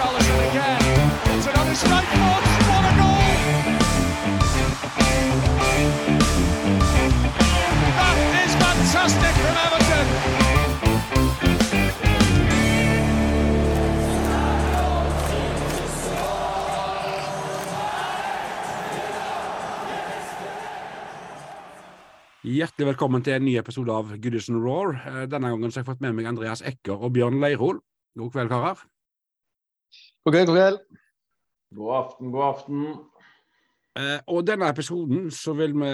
Richarlison again. It's another strike force. What a goal! That is fantastic from Everton. Hjertelig velkommen til en ny episode av Goodison Roar. Eh, denne gangen har jeg fått med meg Andreas Ekker og Bjørn Leirol. God kveld, karer. God kveld, god kveld. God aften, god aften. Eh, og denne episoden så vil vi,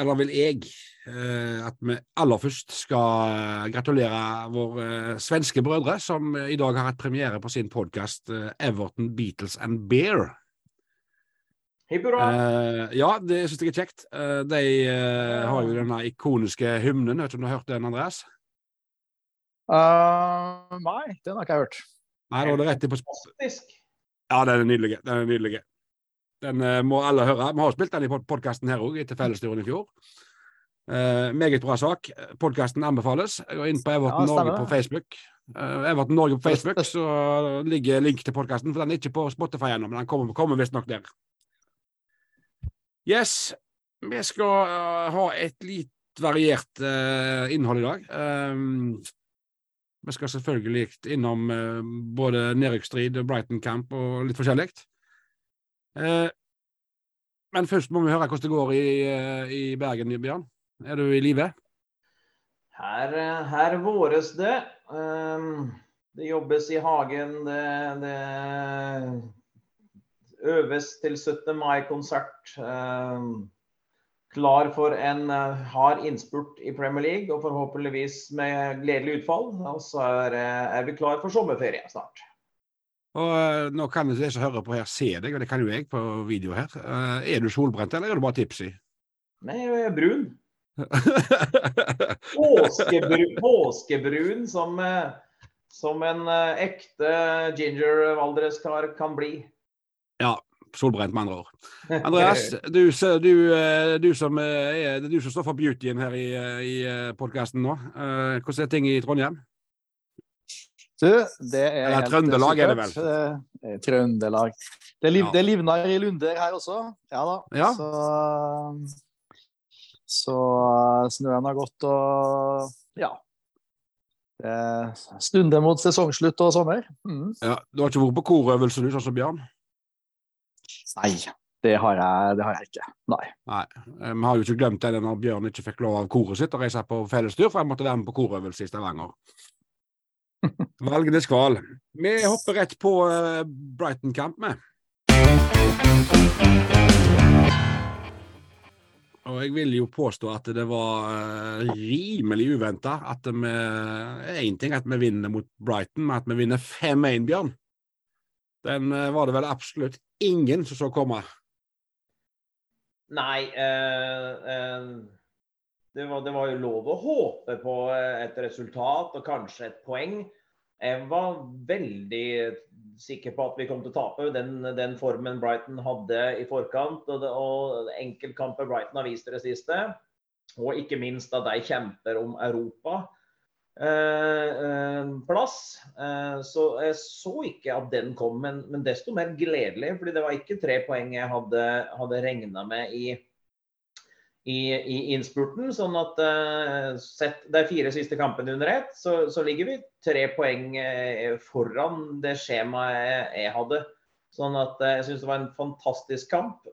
eller vil jeg, eh, at vi aller først skal eh, gratulere våre eh, svenske brødre, som eh, i dag har hatt premiere på sin podkast Everton Beatles and Bear. Hipp hurra. Eh, ja, det syns jeg er kjekt. Eh, de eh, har jo denne ikoniske hymnen. Vet du om du har hørt den, Andreas? Uh, nei, den har ikke jeg hørt. Nei, da er det rett i på Fantastisk. Ja, den er nydelig. Den er nydelig. Den uh, må alle høre. Vi har spilt den i podkasten her òg, etter Fellesturen i fjor. Uh, meget bra sak. Podkasten anbefales. Gå inn på Everton Ja, Norge på. Facebook. Uh, Everton Norge på Facebook, så ligger link til podkasten. For den er ikke på Spotify ennå, men den kommer, kommer visstnok der. Yes. Vi skal eh, ha et litt variert innhold i dag. Um, vi skal selvfølgelig innom eh, både nedrykksstrid, Brighton Camp og litt forskjellig. Eh, men først må vi høre hvordan det går i, eh, i Bergen, Bjørn. Er du i live? Her, her våres det. Ehm, det jobbes i hagen. Det, det øves til 17. mai-konsert. Klar for en eh, hard innspurt i Premier League, og forhåpentligvis med gledelig utfall. Og så er, eh, er vi klar for sommerferie snart. Og eh, Nå kan de som hører på her se deg, og det kan jo jeg på video her. Er du solbrent, eller er du bare tipsy? Nei, jeg er brun. Påskebrun, påskebrun som, som en ekte ginger Valdreskar kan bli. ja, solbrent med andre ord. Andreas, du, du, eh, du, som eh, er, det er du som står for beautyen her i, eh, i podkasten nå. Eh, Hvordan er ting i Trondheim? Du, det er Eller Trøndelag er det vel? Det er Trøndelag. Det, liv, Ja. det livner i Lunder her også. Ja da. Ja. Så, så snøen har gått og ja. Det stunder mot sesongslutt og sommer. Mm. Ja, du har ikke vært på korøvelse, du, sånn som Bjørn? Nei, det har, jeg, det har jeg ikke. Nei. Nei, eh, vi har jo ikke glemt det når Bjørn ikke fikk lov av koret sitt å reise på fellestur, for jeg måtte være med på korøvelse i Stavanger. Valgenes kval. Vi hopper rett på eh, Brighton-kamp vi. Og jeg vil jo påstå at det var eh, rimelig uventa at vi Én ting at vi vinner mot Brighton, men at vi vinner 5-1, Bjørn. Den eh, var det vel absolutt ingen som så komme. Nei, eh, eh, det, var, det var jo lov å håpe på eh, et resultat og kanskje et poeng. Jeg var veldig sikker på at vi kom til å tape den, den formen Brighton hadde i forkant. Og, det, og enkeltkamper Brighton har vist i det siste. Og ikke minst at de kjemper om Europa. Eh, eh, plass. Eh, så jeg så ikke at den kom, men, men desto mer gledelig. fordi det var ikke tre poeng jeg hadde, hadde regna med i, i, i innspurten. Sånn at sett de fire siste kampene under ett, så, så ligger vi tre poeng foran det skjemaet jeg, hadde. Sånn at jeg syns det var en fantastisk kamp.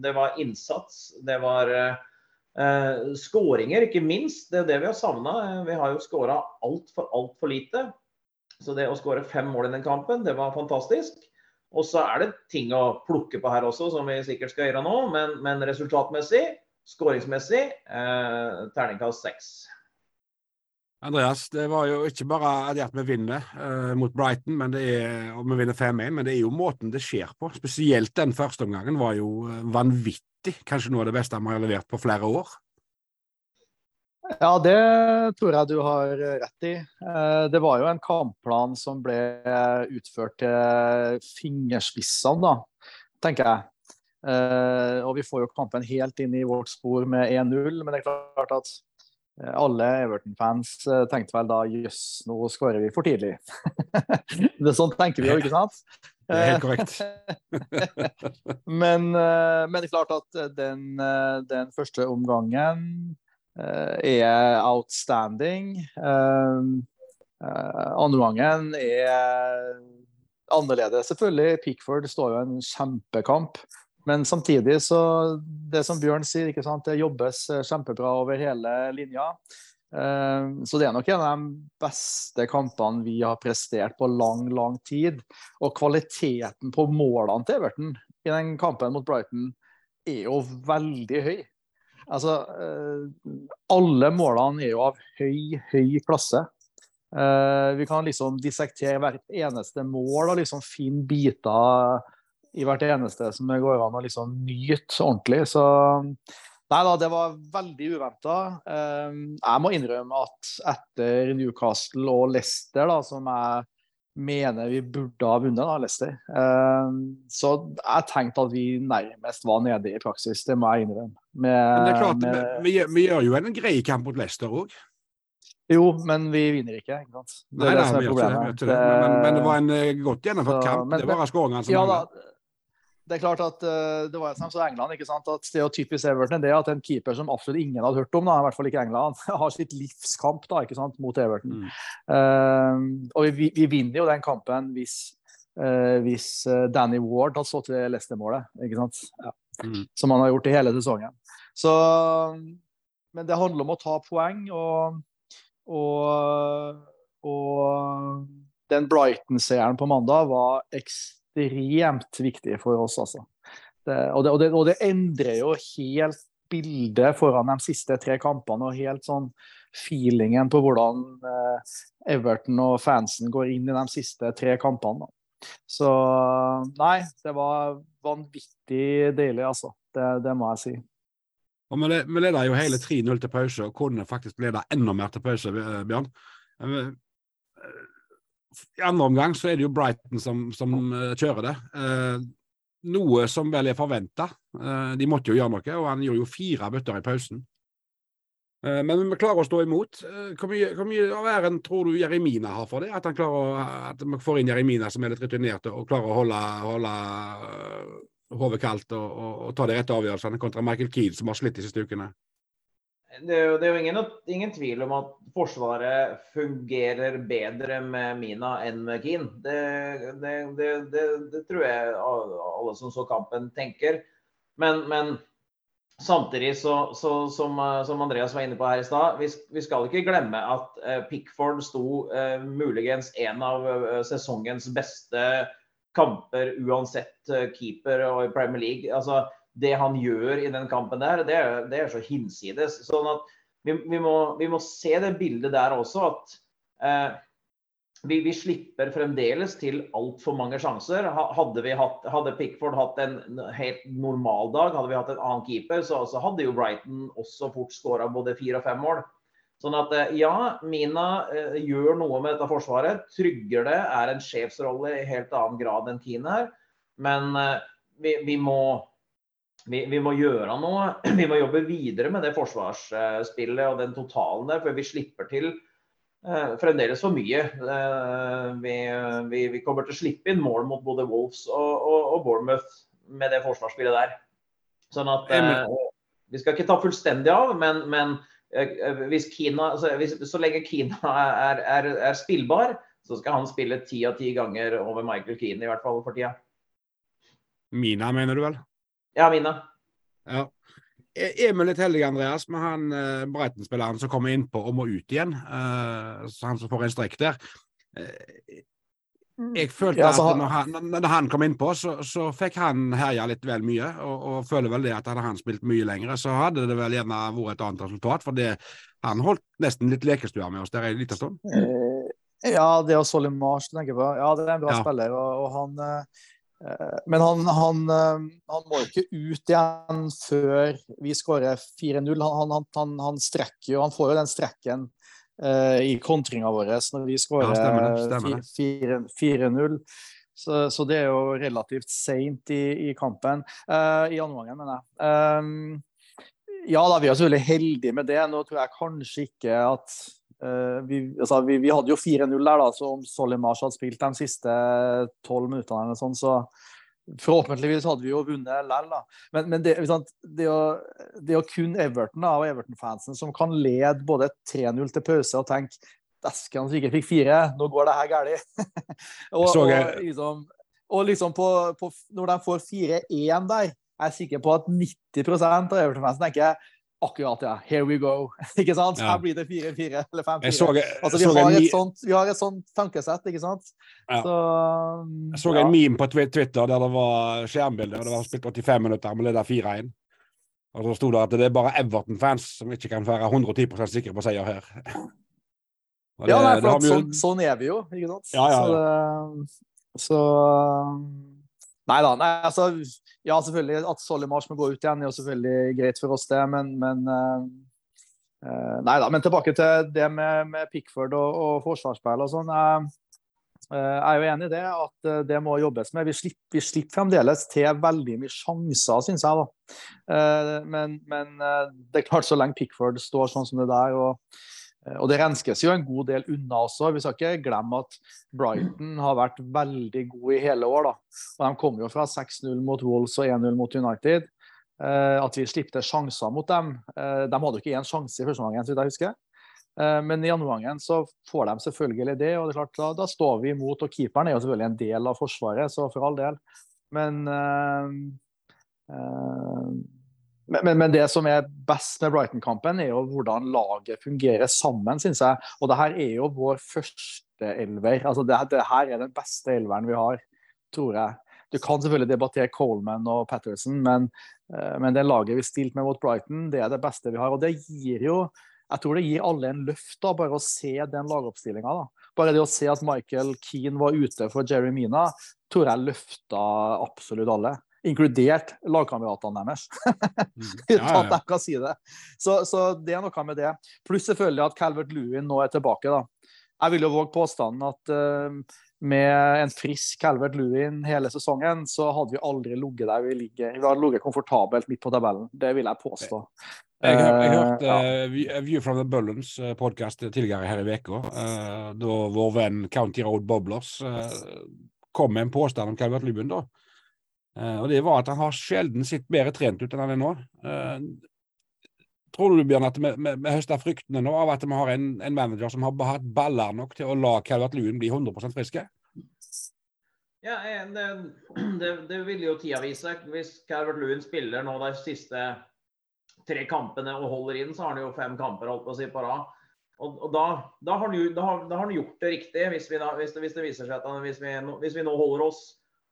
Det var innsats. Det var eh, Eh, skåringer, ikke minst. Det er det vi har savna. Vi har jo skåra altfor, altfor lite. Så det å skåre fem mål i den kampen, det var fantastisk. Og så er det ting å plukke på her også, som vi sikkert skal gjøre nå. Men, men resultatmessig, skåringsmessig, eh, terningkast seks. Andreas, det var jo ikke bare det at vi vinner eh, mot Brighton, men det er, og vi vinner 5-1, men det er jo måten det skjer på. Spesielt den første omgangen var jo eh, vanvittig. Kanskje noe av det beste vi har levert på flere år. Ja, det tror jeg du har rett i. Eh, Det var jo en kampplan som ble utført til fingerspissene, da, tenker jeg. Eh, Og vi får jo kampen helt inn i vårt spor med 1-0, men det er klart at alle Everton-fans eh, tenkte vel da jøss, nå skårer vi for tidlig. det er sånn tenker vi jo, ikke sant? Det er helt korrekt. men, eh, men det er klart at den, eh, den første omgangen eh, er outstanding. Eh, eh, andre omgangen er annerledes, selvfølgelig. Pickford står jo en kjempekamp. Men samtidig så Det som Bjørn sier, ikke sant, det jobbes kjempebra over hele linja. Så det er nok en av de beste kampene vi har prestert på lang, lang tid. Og kvaliteten på målene til Everton i den kampen mot Brighton er jo veldig høy. Altså, alle målene er jo av høy, høy klasse. Vi kan liksom dissektere hvert eneste mål og liksom finne biter i hvert eneste som det går an å liksom nyte ordentlig. Så nei da, det var veldig uventa. Uh, jeg må innrømme at etter Newcastle og Leicester, da, som jeg mener vi burde ha vunnet, da, Leicester, uh, så jeg tenkte at vi nærmest var nede i praksis. Det må jeg innrømme. Med, Men det er klart, med, vi, vi, gjør jo en grei kamp mot Leicester òg. Jo, men vi vinner ikke. ikke sant? Det er nei, det som er problemet. Det, men, men, det var en uh, godt gjennomført kamp. Men, det var skåringene som ja, da, det er klart at uh, det var som England. ikke sant, at stereotypisk er Everton det at en keeper som absolutt ingen hadde hørt om, da, i hvert fall ikke England, har sitt livskamp da, ikke sant, mot Everton. Mm. Uh, og vi, vi, vinner jo den kampen hvis, uh, hvis Danny Ward hadde stått ved Leicester-målet. ikke sant? Ja. Mm. Som han har gjort i hele sesongen. Så, men det handler om å ta poeng. og og, og den Brighton-seieren på mandag var ekstremt viktig for oss, altså. Det, og, det, og, det, og, det, endrer jo helt bildet foran de siste tre kampene, og helt sånn feelingen på hvordan eh, Everton og fansen går inn i de siste tre kampene. Da. Så nei, det var vanvittig deilig, altså. Det, må jeg si. Og Vi, leda jo hele 3-0 til pause, og kunne faktisk leda enda mer til pause, eh, Bjørn. Eh, I andre omgang så er det jo Brighton som, som eh, kjører det. Noe som vel er forventa. De måtte jo gjøre noe, og han gjorde jo fire bøtter i pausen. Men vi klarer å stå imot. Hvor mye, hvor mye av æren tror du Jeremina har for det? At han klarer vi får inn Jeremina som er litt rutinert og klarer å holde, holde hodet kaldt og, og, og, ta de rette avgjørelsene, kontra Michael Keane, som har slitt de siste ukene? Det er jo, det er jo ingen, ingen, tvil om at Forsvaret fungerer bedre med Mina enn med Keane. Det, det, det, tror jeg alle som så kampen, tenker. Men, men samtidig, så, så, som, som, Andreas var inne på her i stad, vi, vi, skal ikke glemme at uh, Pickford sto uh, muligens en av uh, sesongens beste kamper uansett eh, keeper og Premier League. Altså, det han gjør i den kampen der, det det er så hinsides. Sånn at vi, vi, må, vi, må, se det bildet der også, at eh, vi, vi, slipper fremdeles til altfor mange sjanser. Hadde, hatt, hadde, Pickford hatt en helt normal dag, hadde vi hatt en annen keeper, så, så hadde jo Brighton også fort skåra både fire og fem mål. Sånn at eh, ja, Mina eh, gjør noe med dette forsvaret. Trygger det, er en sjefsrolle i helt annen grad enn Kine her. Men eh, vi, vi, må, vi, vi, må gjøre noe. Vi må jobbe videre med det forsvarsspillet og den totalen der, for vi slipper til eh, fremdeles for mye. Eh, vi, vi, kommer til å slippe inn mål mot både Wolves og, og, og Bournemouth med det forsvarsspillet der. Sånn at eh, vi skal ikke ta fullstendig av, men, men Eh, eh, hvis Kina, altså hvis, så lenge Kina er, er, er, spillbar, så skal han spille ti av ti ganger over Michael Keane, i hvert fall for tida. Mina, mener du vel? Ja, Mina. Ja. E- er vi litt heldige, Andreas, med han uh, Breiten-spilleren som kommer innpå og må ut igjen? Uh, han som får en strekk der. Uh, Mm. Jeg følte ja, altså, at når han, når han, kom innpå, så, så fikk han herja litt vel mye. Og, og, føler vel det at hadde han spilt mye lenger, så hadde det vel gjerne vært et annet resultat. For det, han holdt nesten litt lekestua med oss der en liten stund. Eh, ja, det å Solly Mars tenker på. Ja, det er en bra ja. spiller. Og, og han eh, men han, han, eh, han, må ikke ut igjen før vi skårer 4-0. Han, han, han, strekker jo, han får jo den strekken uh, i kontringa vår når vi skårer 4-0. Så, så, det er jo relativt seint i, i, kampen. Uh, I andre mener jeg. Um, ja da, vi er selvfølgelig heldige med det. Nå tror jeg kanskje ikke at vi, altså, vi, vi, hadde jo 4-0 der, da, så om Solimars hadde spilt de siste tolv minuttene, eller sånn, så Forhåpentligvis hadde vi jo vunnet likevel. Men, men det, det, å, det, å, kun Everton da, og Everton-fansen som kan lede både 3-0 til pause og tenke Dæsken, så ikke fikk fire, nå går det her galt. og, og, liksom, og liksom på, på, når de får 4-1 der, jeg er sikker på at 90 av Everton-fansen tenker akkurat, ja. Here we go. ikke sant? Ja. Her blir det 4-4 eller 5-4. Altså, vi, har et sånt, vi har et sånt tankesett, ikke sant? Ja. Så jeg så ja. en meme på Twitter der det var skjermbilde, og det var spilt 85 minutter men det er 4-1. Og så sto det at det er bare Everton-fans som ikke kan være 110 sikre på seier her. Det, Ja, nei, for jo- sånn, sånn er vi jo, ikke sant? Ja, ja, Så, det, så Nei da. Nei, altså, ja, selvfølgelig. At Solimars må gå ut igjen, er jo selvfølgelig greit for oss, det. Men, men eh, Nei da. Men tilbake til det med, med Pickford og, og forsvarsspill og sånn. Jeg, eh, jeg er jo enig i det, at det må jobbes med. Vi slipper, vi slipper fremdeles til veldig mye sjanser, syns jeg. da. Men, men det er klart, så lenge Pickford står sånn som det der, og og det renskes jo en god del unna også. Vi skal ikke glemme at Brighton har vært veldig gode i hele år. da. Og De kom jo fra 6-0 mot Wolves og 1-0 mot United. Eh, at vi slipte sjanser mot dem. Eh, de hadde jo ikke én sjanse i første omgang, så vidt jeg husker. Eh, men i andre omgang så får de selvfølgelig det, og det er klart da, da står vi imot. Og keeperen er jo selvfølgelig en del av forsvaret, så for all del. Men eh, eh, men, men, men det som er best med Brighton-kampen, er jo hvordan laget fungerer sammen, syns jeg. Og det her er jo vår første elver. Altså det, det her er den beste elveren vi har, tror jeg. Du kan selvfølgelig debattere Coleman og Patterson, men, eh, men det laget vi stilte med mot Brighton, det er det beste vi har. Og det gir jo jeg tror det gir alle en løft, da, bare å se den lagoppstillinga. Bare det å se at Michael Keane var ute for Jerry Mina, tror jeg løfta absolutt alle. Inkludert lagkameratene deres. Mm. uten Ja, at ja. jeg kan si det. Så, så det er noe med det. Pluss selvfølgelig at Calvert Lewin nå er tilbake. da. Jeg vil jo våge påstanden at uh, med en frisk Calvert Lewin hele sesongen, så hadde vi aldri ligget der vi ligger. Vi hadde ligget komfortabelt midt på tabellen. Det vil jeg påstå. Jeg, jeg, jeg Eh, hørte ja. eh, View- from the Bullens podkast tidligere her i uka, uh, da vår venn County Road Bobblers uh, kom med en påstand om Calvert Lewin. da. Eh, og Det var at han har sjelden sett bedre trent ut enn han er nå. Eh, tror du Bjørn, at vi, høster fruktene nå av at vi har en, en manager som har hatt baller nok til å la Calvert Lewin bli 100% friske? Ja, det, det, det vil jo tida vise. Hvis Calvert Lewin spiller nå de siste tre kampene og holder inn, så har han jo fem kamper holdt på å si på rad. Og, og da, da, har han, da, har, da har han gjort det riktig, hvis, vi da, hvis, det, hvis det viser seg at han, hvis, vi, hvis vi nå holder oss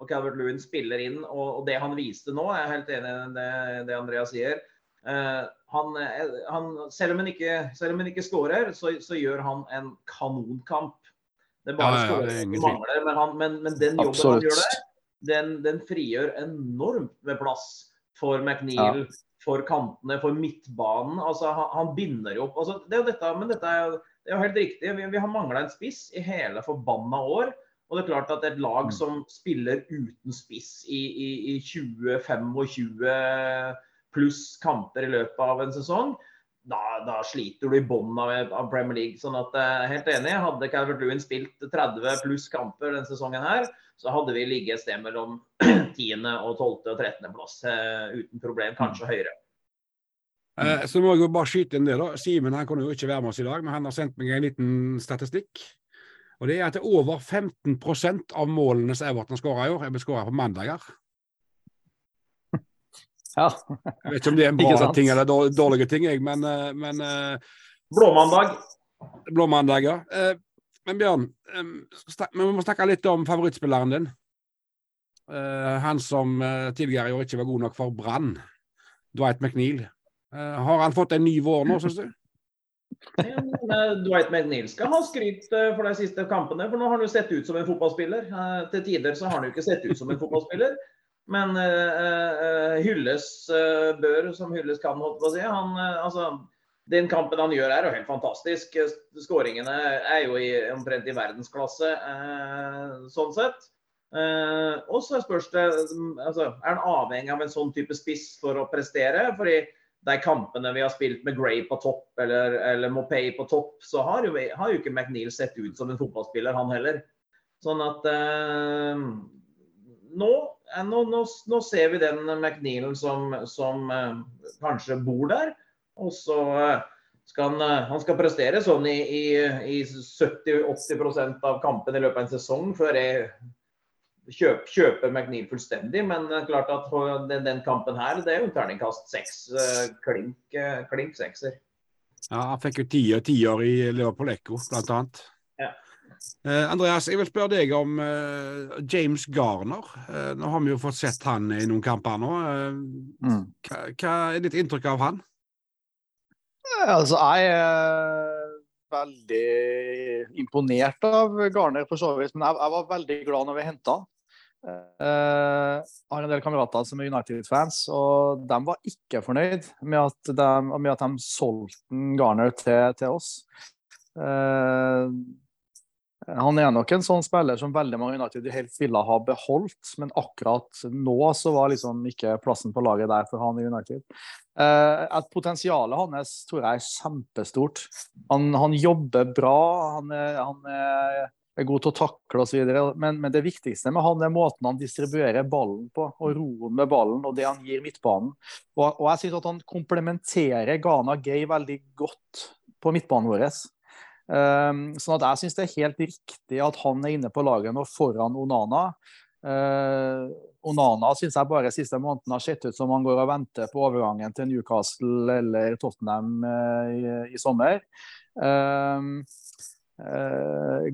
og Calvert Lewin spiller inn, og, og det han viste nå, jeg er helt enig i det, det Andreas sier. Uh, han, eh, han, selv, om han ikke, selv om han ikke skårer, så, så gjør han en kanonkamp. Det er bare Ja, ja, ja, det er mangler, men, han, men, men den jobben Absolutt. han gjør der, den, den frigjør enormt med plass for McNeil, for kantene, for midtbanen. Altså, han, han binder jo opp. Altså, det er jo dette, men dette er jo, det er jo helt riktig. Vi, vi har mangla en spiss i hele forbanna år. Og det er klart at et lag Mm. som spiller uten spiss i, i, i 20-25 pluss kamper i løpet av en sesong, da, da sliter du i bånn av, av Premier League. sånn at er helt enig, Hadde Calvert Lewin spilt 30 pluss kamper denne sesongen, her, så hadde vi ligget et sted mellom 10. og 12. og 13. plass eh, uten problem, kanskje høyere. Eh, så må jeg jo bare skyte inn det, da. Simen han kunne jo ikke være med oss i dag, men han har sendt meg en liten statistikk. Og det er at det er over 15% av målene som Everton skårer i år, er blitt skåra på mandager. Ja. Jeg vet ikke om det er en bra ting eller en dårlige ting, jeg, men, eh, men Blåmandag. Blåmandag. blåmandager. Eh, Men Bjørn, eh, vi må snakke litt om favorittspilleren din. Eh, Han som eh, tidligere i år ikke var god nok for Brann. Dwight McNeil. Eh, Har han fått en ny vår nå, syns du? Eh, Dwight McNeil skal ha skryt eh, for de siste kampene, for nå har han jo sett ut som en fotballspiller. Eh, Til tider så har han jo ikke sett ut som en fotballspiller. Men hylles bør som hylles kan, holdt på å si. Han, altså, den kampen han gjør er jo helt fantastisk. Skåringene er jo i, omtrent i verdensklasse sånn sett. Og så spørs det mm, altså, Er han avhengig av en sånn type spiss for å prestere? Fordi de kampene vi har spilt med Gray på topp eller, eller Mopay på topp, så har jo, har jo ikke McNeil sett ut som en fotballspiller, han heller. Sånn at eh, nå, eh, nå, nå, nå ser vi den McNeilen som, som eh, kanskje bor der. Og så eh, skal han, eh, han skal prestere sånn i, i, i 70-80 av kampene i løpet av en sesong før jeg kjøp, kjøpe McNeil fullstendig, men klart at den, den kampen her, det er jo terningkast seks. Klink, klink sekser. Ja, han fikk jo tier tiår i Liverpool Echo, blant annet. Ja. Eh, Andreas, jeg vil spørre deg om eh, James Garner. Eh, nå har vi jo fått sett han i noen kamper nå. Mm. Hva, hva, er ditt inntrykk av han? Altså, jeg er veldig imponert av Garner, for så vidt. Men jeg, jeg var veldig glad når vi henta han. Uh, har en del kamerater som er United-fans, og de var ikke fornøyd med at de, med at de solgte Garner til, til oss. Uh, han er nok en sånn spiller som veldig mange United helt ville ha beholdt, men akkurat nå så var liksom ikke plassen på laget der for han i United. Uh, at Potensialet hans tror jeg er kjempestort. Han, han jobber bra, han er, han er, er god til å takle osv. Men, men det viktigste med han er måten han distribuerer ballen på, og roen med ballen og det han gir midtbanen. Og, og jeg synes at han komplementerer Ghana Gay veldig godt på midtbanen vår. Um, sånn at jeg syns det er helt riktig at han er inne på laget nå foran Onana. Uh, Onana syns jeg bare siste måneden har sett ut som han går og venter på overgangen til Newcastle eller Tottenham uh, i, i, sommer. Uh,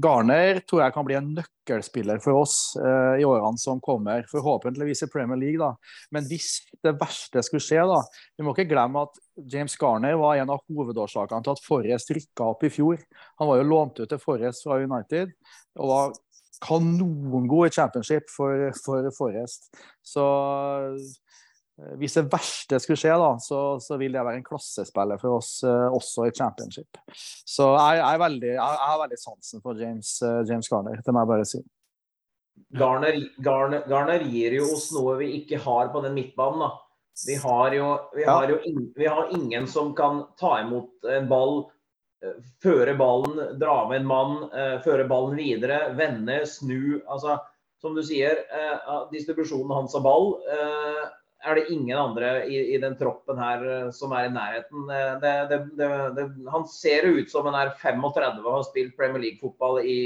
Garner tror jeg kan bli en nøkkelspiller for oss uh, i årene som kommer. Forhåpentligvis i Premier League, da. Men hvis det verste skulle skje, da Vi må ikke glemme at James Garner var en av hovedårsakene til at Forrest rykka opp i fjor. Han var jo lånt ut til Forrest fra United og var kanongod i championship for, for Forrest. Så Eh, hvis det verste skulle skje, da, så, så, vil det være en klassespiller for oss uh, også i championship. Så jeg, jeg, veldig, jeg, jeg har veldig sansen for James, uh, James, Garner, det må jeg bare si. Garner, Garner, Garner, gir jo oss noe vi ikke har på den midtbanen. da. Vi har jo, vi har jo in, vi har ingen som kan ta imot en ball, føre ballen, dra med en mann, føre ballen videre, vende, snu. altså Som du sier, distribusjonen hans av ball er det ingen andre i, i, den troppen her eh, som er i nærheten. Det, det, det, han ser ut som han er 35 og har spilt Premier League-fotball i,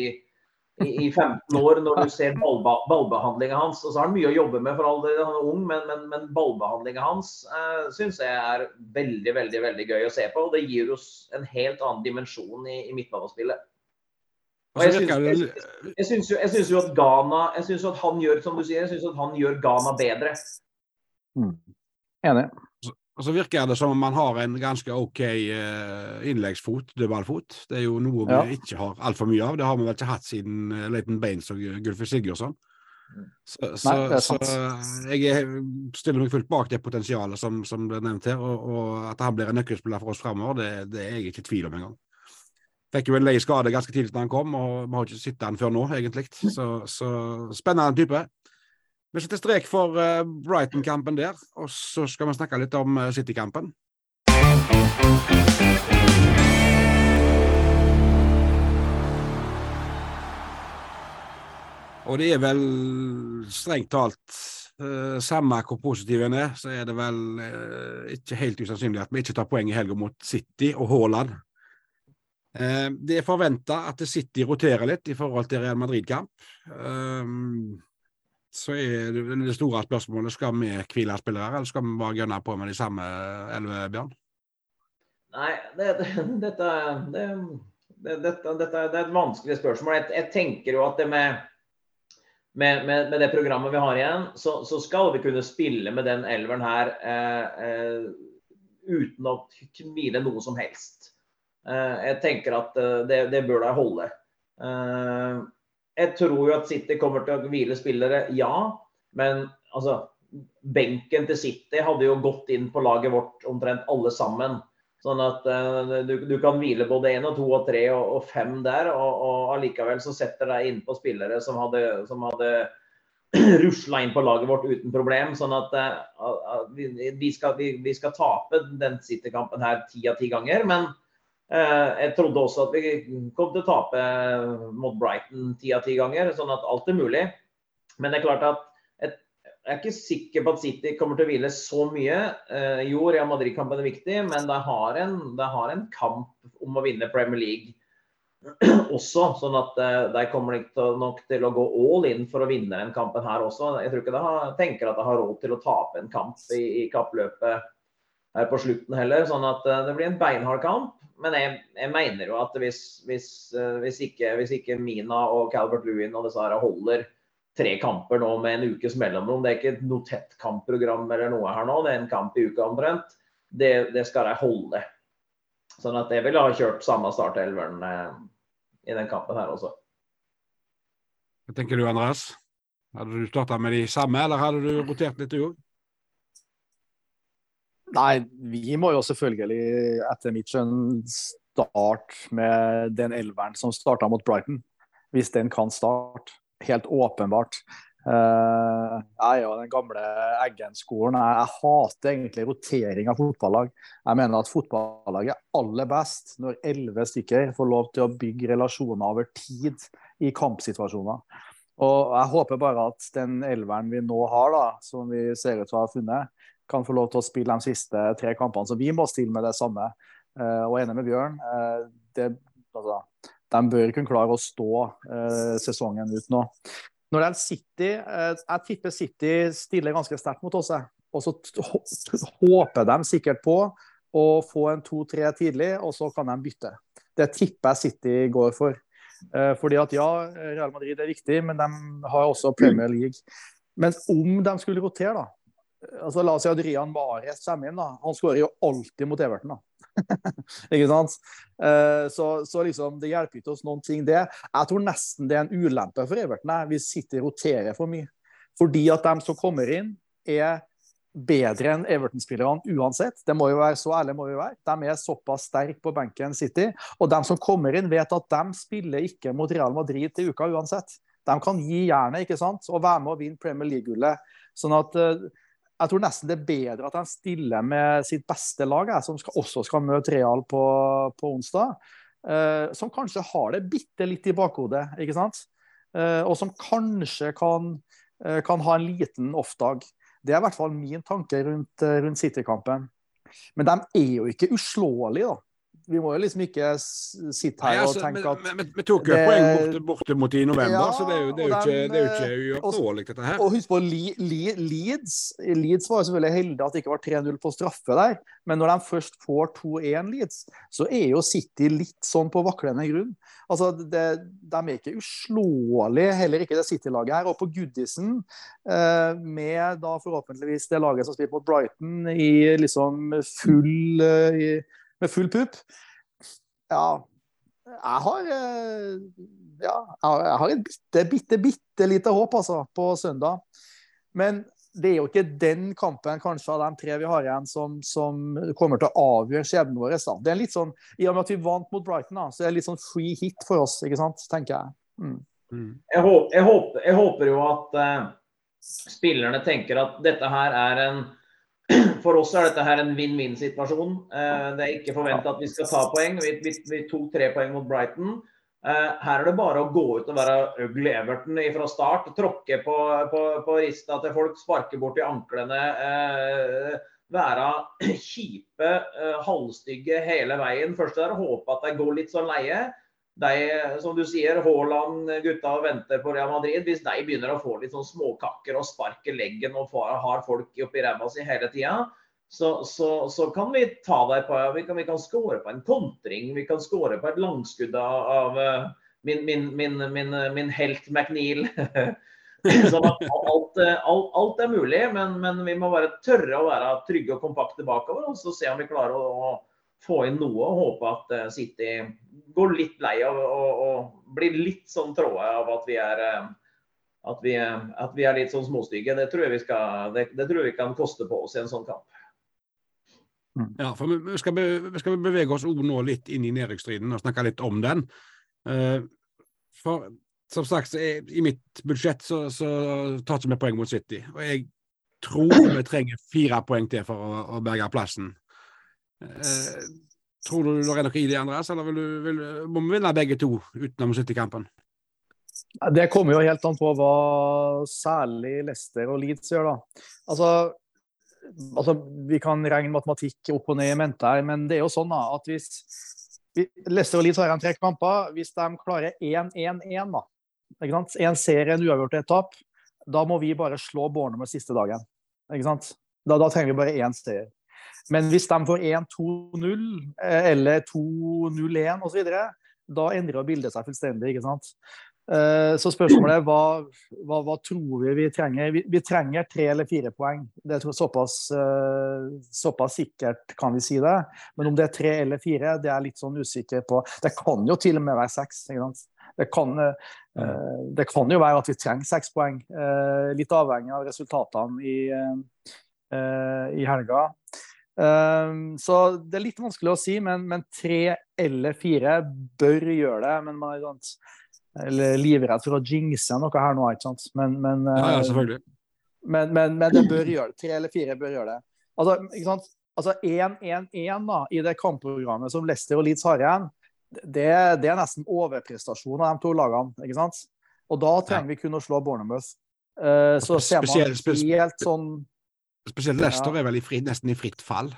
i, i, 15 år, når du ser ballba, ballbehandlinga hans. Og så har han mye å jobbe med, for all del, han er ung, men, men, men ballbehandlinga hans eh, syns jeg er veldig, veldig veldig gøy å se på. og Det gir oss en helt annen dimensjon i, i midtbanespillet. Og jeg syns, jo, jo, at Ghana jeg synes at han gjør som du sier, jeg synes at han gjør Ghana bedre. Mm. Enig. Og så virker det som om man har en ganske OK uh, innleggsfot, dødballfot. Det er jo noe ja. vi ikke har altfor mye av. Det har vi vel ikke hatt siden uh, Leighton Baines og Gulfi Sigurdsson. Så, så, Nei, så, jeg stiller meg fullt bak det potensialet som, som ble nevnt her. Og, og at han blir en nøkkelspiller for oss fremover, det, det er jeg ikke i tvil om engang. Fikk jo en lei skade ganske tidlig da han kom, og vi har ikke sett han før nå, egentlig. Så, så spennende type. Vi setter strek for uh, Brighton-kampen der, og så skal vi snakke litt om uh, City-kampen. Og det er vel strengt talt uh, samme hvor positiv en er, så er det vel ikke helt usannsynlig at vi ikke tar poeng i helga mot City og Haaland. Det er forventa at City roterer litt i forhold til Real Madrid-kamp. Så er det, det store spørsmålet skal vi hvile spillere, eller skal vi bare gønne på med de samme elleve, Bjørn? Nei, det, det, dette, det, dette, dette, er et vanskelig spørsmål. Jeg, jeg tenker jo at det med, med, med, med, det programmet vi har igjen, så, så, skal vi kunne spille med den elveren her eh, eh, uten å hvile noe som helst. Eh, jeg tenker at eh, det, det bør da holde. Eh, jeg tror jo at City kommer til å hvile spillere, ja. Men altså, benken til City hadde jo gått inn på laget vårt omtrent alle sammen. Sånn at uh, du, du, kan hvile både én og to og tre og, og fem der, og, og allikevel så setter deg innpå spillere som hadde, som hadde rusla inn på laget vårt uten problem. Sånn at uh, vi, vi, skal, vi, vi, skal, tape den City-kampen her ti av ti ganger. Men jeg trodde også at vi kom til å tape mot Brighton ti av ti ganger, sånn at alt er mulig. Men det er klart at jeg er ikke sikker på at City kommer til å hvile så mye. Eh, jo, Real Madrid-kampen er viktig, men det har, en, det har en kamp om å vinne Premier League også. Sånn at de kommer nok til å gå all in for å vinne den kampen her også. Jeg tror ikke de tenker at de har råd til å tape en kamp i, i kappløpet her på slutten heller. Sånn at det blir en beinhard kamp. Men jeg, jeg mener jo at hvis, hvis, hvis, ikke, hvis, ikke, Mina og Calvert Lewin og disse her holder tre kamper nå med en ukes mellomrom. Det er ikke noe tett kampprogram eller noe her nå, det er en kamp i uka omtrent. Det, det skal de holde. Sånn at jeg ville ha kjørt samme startelveren eh, i den kampen her også. Hva tenker du, Andreas? Hadde du starta med de samme, eller hadde du rotert litt, du òg? Nei, vi må jo selvfølgelig, etter mitt skjønn, starte med den elveren som starta mot Brighton. Hvis den kan starte helt åpenbart. Uh, jeg er jo den gamle Eggen-skolen. Jeg, jeg, hater egentlig rotering av fotballag. Jeg mener at fotballag er aller best når elleve stykker får lov til å bygge relasjoner over tid i kampsituasjoner. Og Jeg håper bare at den elveren vi nå har, da, som vi ser ut til å ha funnet, kan få lov til å spille de siste tre kampene. Så vi må stille med det samme. Uh, og enig med Bjørn. Uh, det, altså, de bør kunne klare å stå eh, sesongen ut nå. Når det gjelder City, eh, jeg tipper City stiller ganske sterkt mot oss. Og så håper de sikkert på å få en to-tre tidlig, og så kan de bytte. Det tipper jeg City går for. Eh, fordi at ja, Real Madrid er viktig, men de har også Premier League. Men om de skulle rotere, da altså La oss si at Rian Mares kommer inn. da, Han skårer jo alltid mot Everton. da. ikke sant? Uh, så, så, liksom, det hjelper ikke oss noen ting, det. Jeg tror nesten det er en ulempe for Everton hvis City roterer for mye. Fordi at de som kommer inn, er bedre enn Everton-spillerne uansett. Det må jo være Så ærlig må vi være. De er såpass sterke på benken City. Og de som kommer inn, vet at de spiller ikke mot Real Madrid til uka uansett. De kan gi jernet ikke sant? og være med å vinne Premier League-gullet. Sånn at uh, jeg tror nesten det er bedre at han stiller med sitt beste lag, jeg, som skal, også skal møte Real på, på onsdag. Uh, som kanskje har det bitte litt i bakhodet, ikke sant? Uh, og som kanskje kan, uh, kan ha en liten off-dag. Det er i hvert fall min tanke rundt, rundt City-kampen. Men de er jo ikke uslåelige, da vi må jo liksom ikke sitte her Nei, altså, og tenke at Vi tok jo poeng borte, borte mot i november, ja, så det er jo, det er jo ikke, det er jo ikke uoppnåelig, dette her. Og husk på Leeds. Leeds var jo selvfølgelig heldig at det ikke var 3-0 på straffe der, men når de først får 2-1 Leeds, så er jo City litt sånn på vaklende grunn. Altså, det, De er ikke uslåelige, heller ikke det City-laget her. Og på Goodison, eh, med da forhåpentligvis det laget som spiller mot Brighton i liksom full eh, med full pupp. Ja, jeg har eh, ja, jeg har et bitte, bitte, bitte lite håp altså, på søndag. Men det er jo ikke den kampen kanskje av de tre vi har igjen, som, som kommer til å avgjøre skjebnen vår. Da. Det er litt sånn, I og med at vi vant mot Brighton, da, så er det litt sånn free hit for oss, ikke sant, tenker jeg. Mm. Mm. Jeg, håper, jeg, håper, jeg, håper, jo at uh, spillerne tenker at dette her er en for oss er dette her en vinn-vinn-situasjon. Eh, det er ikke forventa at vi skal ta poeng. Vi, vi, tok tre poeng mot Brighton. Eh, her er det bare å gå ut og være ugly Everton fra start. Tråkke på, på, på rista til folk, sparke bort i anklene. Eh, være kjipe, halvstygge hele veien. Først er det å håpe at de går litt sånn leie de, som du sier, Haaland, gutta venter på Real Madrid. Hvis de begynner å få litt sånn småkakker og sparke leggen og har folk oppi ræva si hele tida, så, så, så, kan vi ta deg på Vi kan, kan score på en kontring. Vi kan score på et langskudd av uh, min, min, min, min, helt McNeil. sånn at alt, alt, alt, er mulig, men, men, vi må bare tørre å være trygge og kompakte bakover. Og så se om vi klarer å få inn noe og håpe at uh, City går litt lei av og blir litt sånn tråde av at vi er uh, at vi, at vi, er litt sånn småstygge. Det tror, jeg vi skal, det, det tror jeg vi kan koste på oss i en sånn kamp. Mm. Ja, for vi skal, be, vi bevege oss nå litt inn i nedrykksstriden og snakke litt om den. For som sagt, er, i mitt budsjett så, så tar ikke vi poeng mot City. Og jeg tror vi trenger fire poeng til for å, å berge plassen. Eh, tror du det er noe i det, Andreas, eller vil du, vil, må vi vinne begge to utenom City-kampen? Det kommer jo helt an på hva særlig Leicester og Leeds gjør, da. Altså, altså, Vi kan regne matematikk opp og ned i mente her, men det er jo sånn da, at hvis, Leicester og Leeds har igjen tre kamper. Hvis de klarer 1-1-1, da, ikke sant? en serie, en uavgjort etapp et tap, da må vi bare slå Bournemouth siste dagen. Ikke sant? Da, da trenger vi bare én seier. Men hvis de får 1-2-0 eh, eller 2-0-1 osv., da endrer bildet seg fullstendig. ikke sant? Eh, så spørsmålet er hva, hva, hva tror vi vi trenger? Vi, vi, trenger tre eller fire poeng. Det er såpass, eh, såpass, sikkert kan vi si det. Men om det er tre eller fire, det er litt sånn usikker på. Det kan jo til og med være seks. Det kan, det kan jo være at vi trenger seks poeng. Litt avhengig av resultatene i, i helga. Um, så det er litt vanskelig å si, men, men, tre eller fire bør gjøre det. Men man er sant, eller livredd for å jinxe noe her nå, ikke sant. Men, men, ja, ja, selvfølgelig. Men, men, men, det bør gjøre det. Tre eller fire bør gjøre det. Altså, ikke sant? Altså 1-1-1 da, i det kampprogrammet som Leicester og Leeds har igjen, det, det, er nesten overprestasjon av de to lagene. ikke sant? Og da trenger vi kun å slå Bournemouth. Uh, så ser man helt sånn Spesielt Leicester er vel i fri, nesten i fritt fall.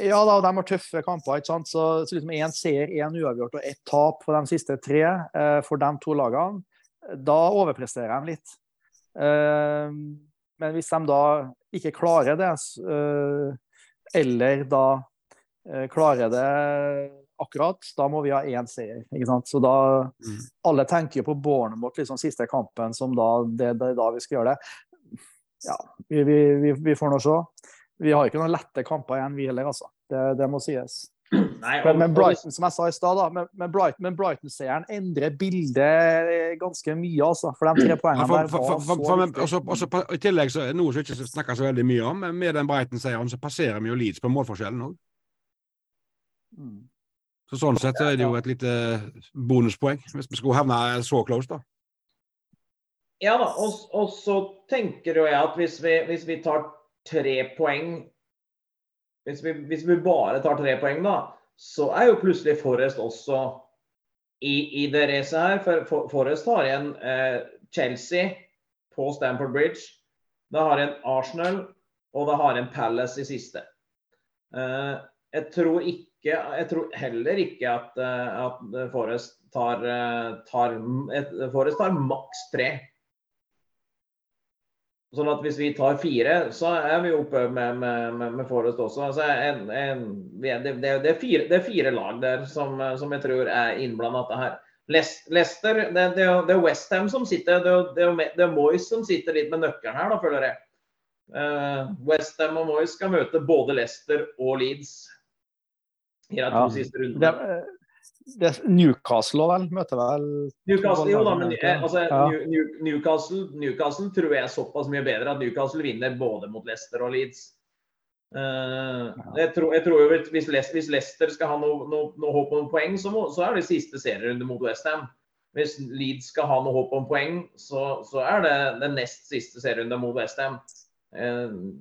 Ja, da, de har tøffe kamper. ikke sant? Så, så liksom Én seier, én uavgjort og ett tap for de siste tre eh, for de to lagene. Da overpresterer de litt. Eh, men hvis de da ikke klarer det, eh, eller da eh, klarer det akkurat, da må vi ha én seier. ikke sant? Så da mm. Alle tenker jo på Bournemouth, liksom siste kampen, som da det, det da vi skal gjøre det ja, vi, vi, vi får nå se. Vi har ikke noen lette kamper igjen, vi heller, altså. Det, det må sies. Nei, og, men, men, Brighton, som jeg sa i stad, men, men Brighton-seieren Brighton endrer bildet ganske mye, altså. For de tre poengene ja, for, for, for, for også, også, I tillegg så er det noe som ikke snakker så veldig mye om, men med den Brighton-seieren så passerer vi jo Leeds på målforskjellen òg. Mm. Så Sånn sett så er det jo et lite bonuspoeng, hvis vi skulle havne så close, da. Ja da, og, og, så tenker jo jeg at hvis vi, hvis vi tar tre poeng hvis vi, hvis vi, bare tar tre poeng, da, så er jo plutselig Forrest også i, i det racet her. For, for Forrest har igjen eh, Chelsea på Stamford Bridge. Det har en Arsenal, og det har en Palace i siste. Eh, jeg tror ikke jeg tror heller ikke at, uh, at Forrest tar, uh, tar, Forrest tar maks tre. Sånn at hvis vi tar fire, så er vi oppe med, med, med, med Forrest også. Altså en, en, det, det, det, er fire, det, er fire, lag der som, som jeg tror er innblanda her. Leicester, det, det, er Westham som sitter det, det, er Moyes som sitter litt med nøkkelen her, da, føler jeg. Uh, Westham og Moyes skal møte både Leicester og Leeds i de to ja. siste rundene det, Newcastle vel møter vel Newcastle, jo da, men eh, altså, ja. New, Newcastle, Newcastle, tror jeg er såpass mye bedre at Newcastle vinner både mot Leicester og Leeds. Uh, jeg, tror, jeg, tror, jo hvis, Leicester, hvis Leicester skal ha noe, noe, noe håp om poeng, så, må, så, er det siste serierunde mot Westham. Hvis Leeds skal ha noe håp om poeng, så, så er det den nest siste serierunde mot Westham. Uh,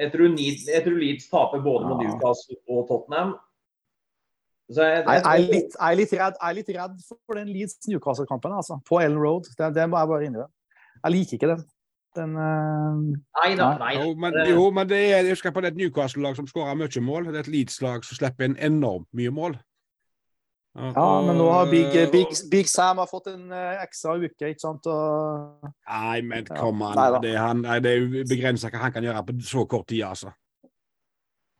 jeg, tror jeg tror Leeds taper både mot Newcastle og Tottenham. Jeg, jeg, jeg, er litt, jeg, er litt redd, jeg er litt redd for den Leeds-Newcastle-kampen altså, på Ellen Road. Det, det må jeg bare innrømme. Jeg liker ikke den. den uh, nei da. Nei. Jo, men, jo, men det er, jeg husker på det et Newcastle-lag som skårer mye mål. Det er et Leeds-lag som slipper inn enormt mye mål. Ja, men nå har Big, Big, Big Sam har fått en uh, ekstra uke, ikke sant? Og... Nei, men kom an. Ja, det, er, han, det er begrensa hva han kan gjøre på så kort tid, altså.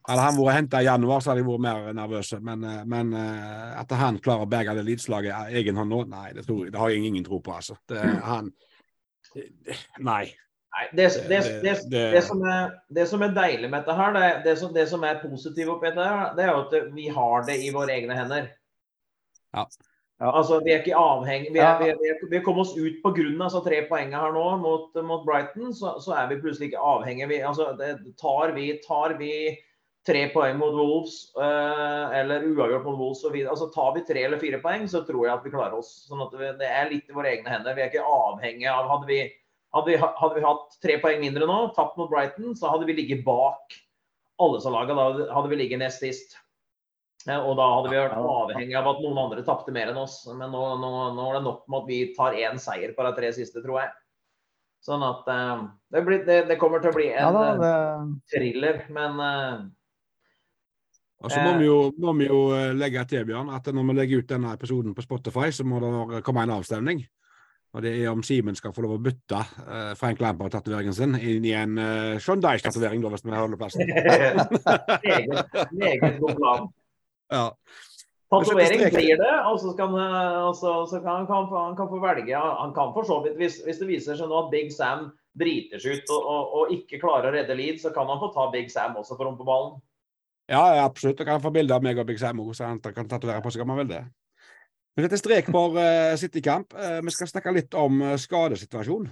Hadde han vært henta i januar, så hadde jeg vært mer nervøs. Men, eh, men eh, at han klarer å berge det Leeds-laget av egen hånd nå, nei, det, tror jeg, det har jeg ingen tro på. altså. Det, han Nei. Nei, det, som er, det som er deilig med dette her, det, som, det som er positivt oppi dette, her, det er jo at vi har det i våre egne hender. Ja. Ja. Altså, Vi er ikke avhengig, vi, er, vi, vi, er, kommet oss ut pga. Altså, tre poengene her nå mot, mot Brighton. Så, så, er vi plutselig ikke avhengige. Vi, altså, tar vi, tar vi tre poeng mot Wolves eh, eller uavgjort mot Wolves og videre. Altså, tar vi tre eller fire poeng, så tror jeg at vi klarer oss. sånn at Det er litt i våre egne hender. Vi er ikke avhengig av Hadde vi, hadde vi, hadde vi hatt tre poeng mindre nå, tapt mot Brighton, så hadde vi ligget bak alle som laga. Da hadde vi ligget nest sist. Eh, og da hadde vi vært avhengig av at noen andre tapte mer enn oss. Men nå, nå, nå, er det nok med at vi tar én seier på de tre siste, tror jeg. Sånn at uh, det, blir, det, det, kommer til å bli en ja, da, det... thriller. Men Og så må, vi jo, må vi jo eh, legge til, Bjørn, at når vi legger ut denne episoden på Spotify, så må det komme en avstemning. Og det er om Simen skal få lov å bytte uh, Frank Lampard-tatoveringen sin inn i en uh, Sean Dyche-tatovering, hvis vi holder plassen. meget, god plan. Ja. Tatovering blir det, og så kan, han så kan, kan, han kan få velge Han kan for så vidt, hvis, hvis, det viser seg nå at Big Sam driter seg ut og, og, og, ikke klarer å redde Leed, så kan han få ta Big Sam også for rumpeballen. Ja, absolutt. Du kan få bilde av meg og Big Samo, så han kan tatovere på seg om han vil det. Men dette er strek for uh, City-kamp. Uh, vi skal snakke litt om uh, skadesituasjonen.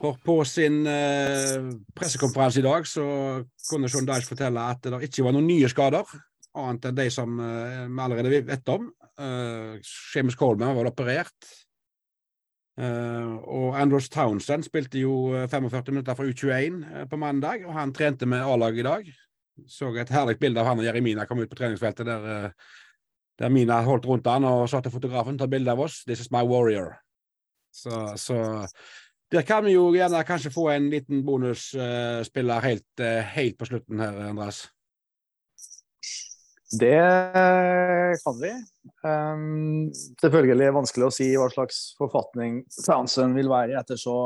For på sin uh, pressekonferanse i dag så kunne Sean Dyche fortelle at det ikke var noen nye skader, annet enn de som vi allerede vet om. Uh, Seamus Coleman var operert. Uh, og Andros Townsend spilte jo 45 minutter fra U21 på mandag, og han trente med A-laget i dag så et herlig bilde av han og Jeremina kom ut på treningsfeltet, der, eh, der Mina holdt rundt han og sa til fotografen ta bilde av oss. 'This is my warrior'. Så, så, der kan vi jo gjerne kanskje få en liten bonusspiller uh, helt, uh, helt, på slutten her, Andreas. Det kan vi. Um, selvfølgelig vanskelig å si hva slags forfatning Townsend vil være etter så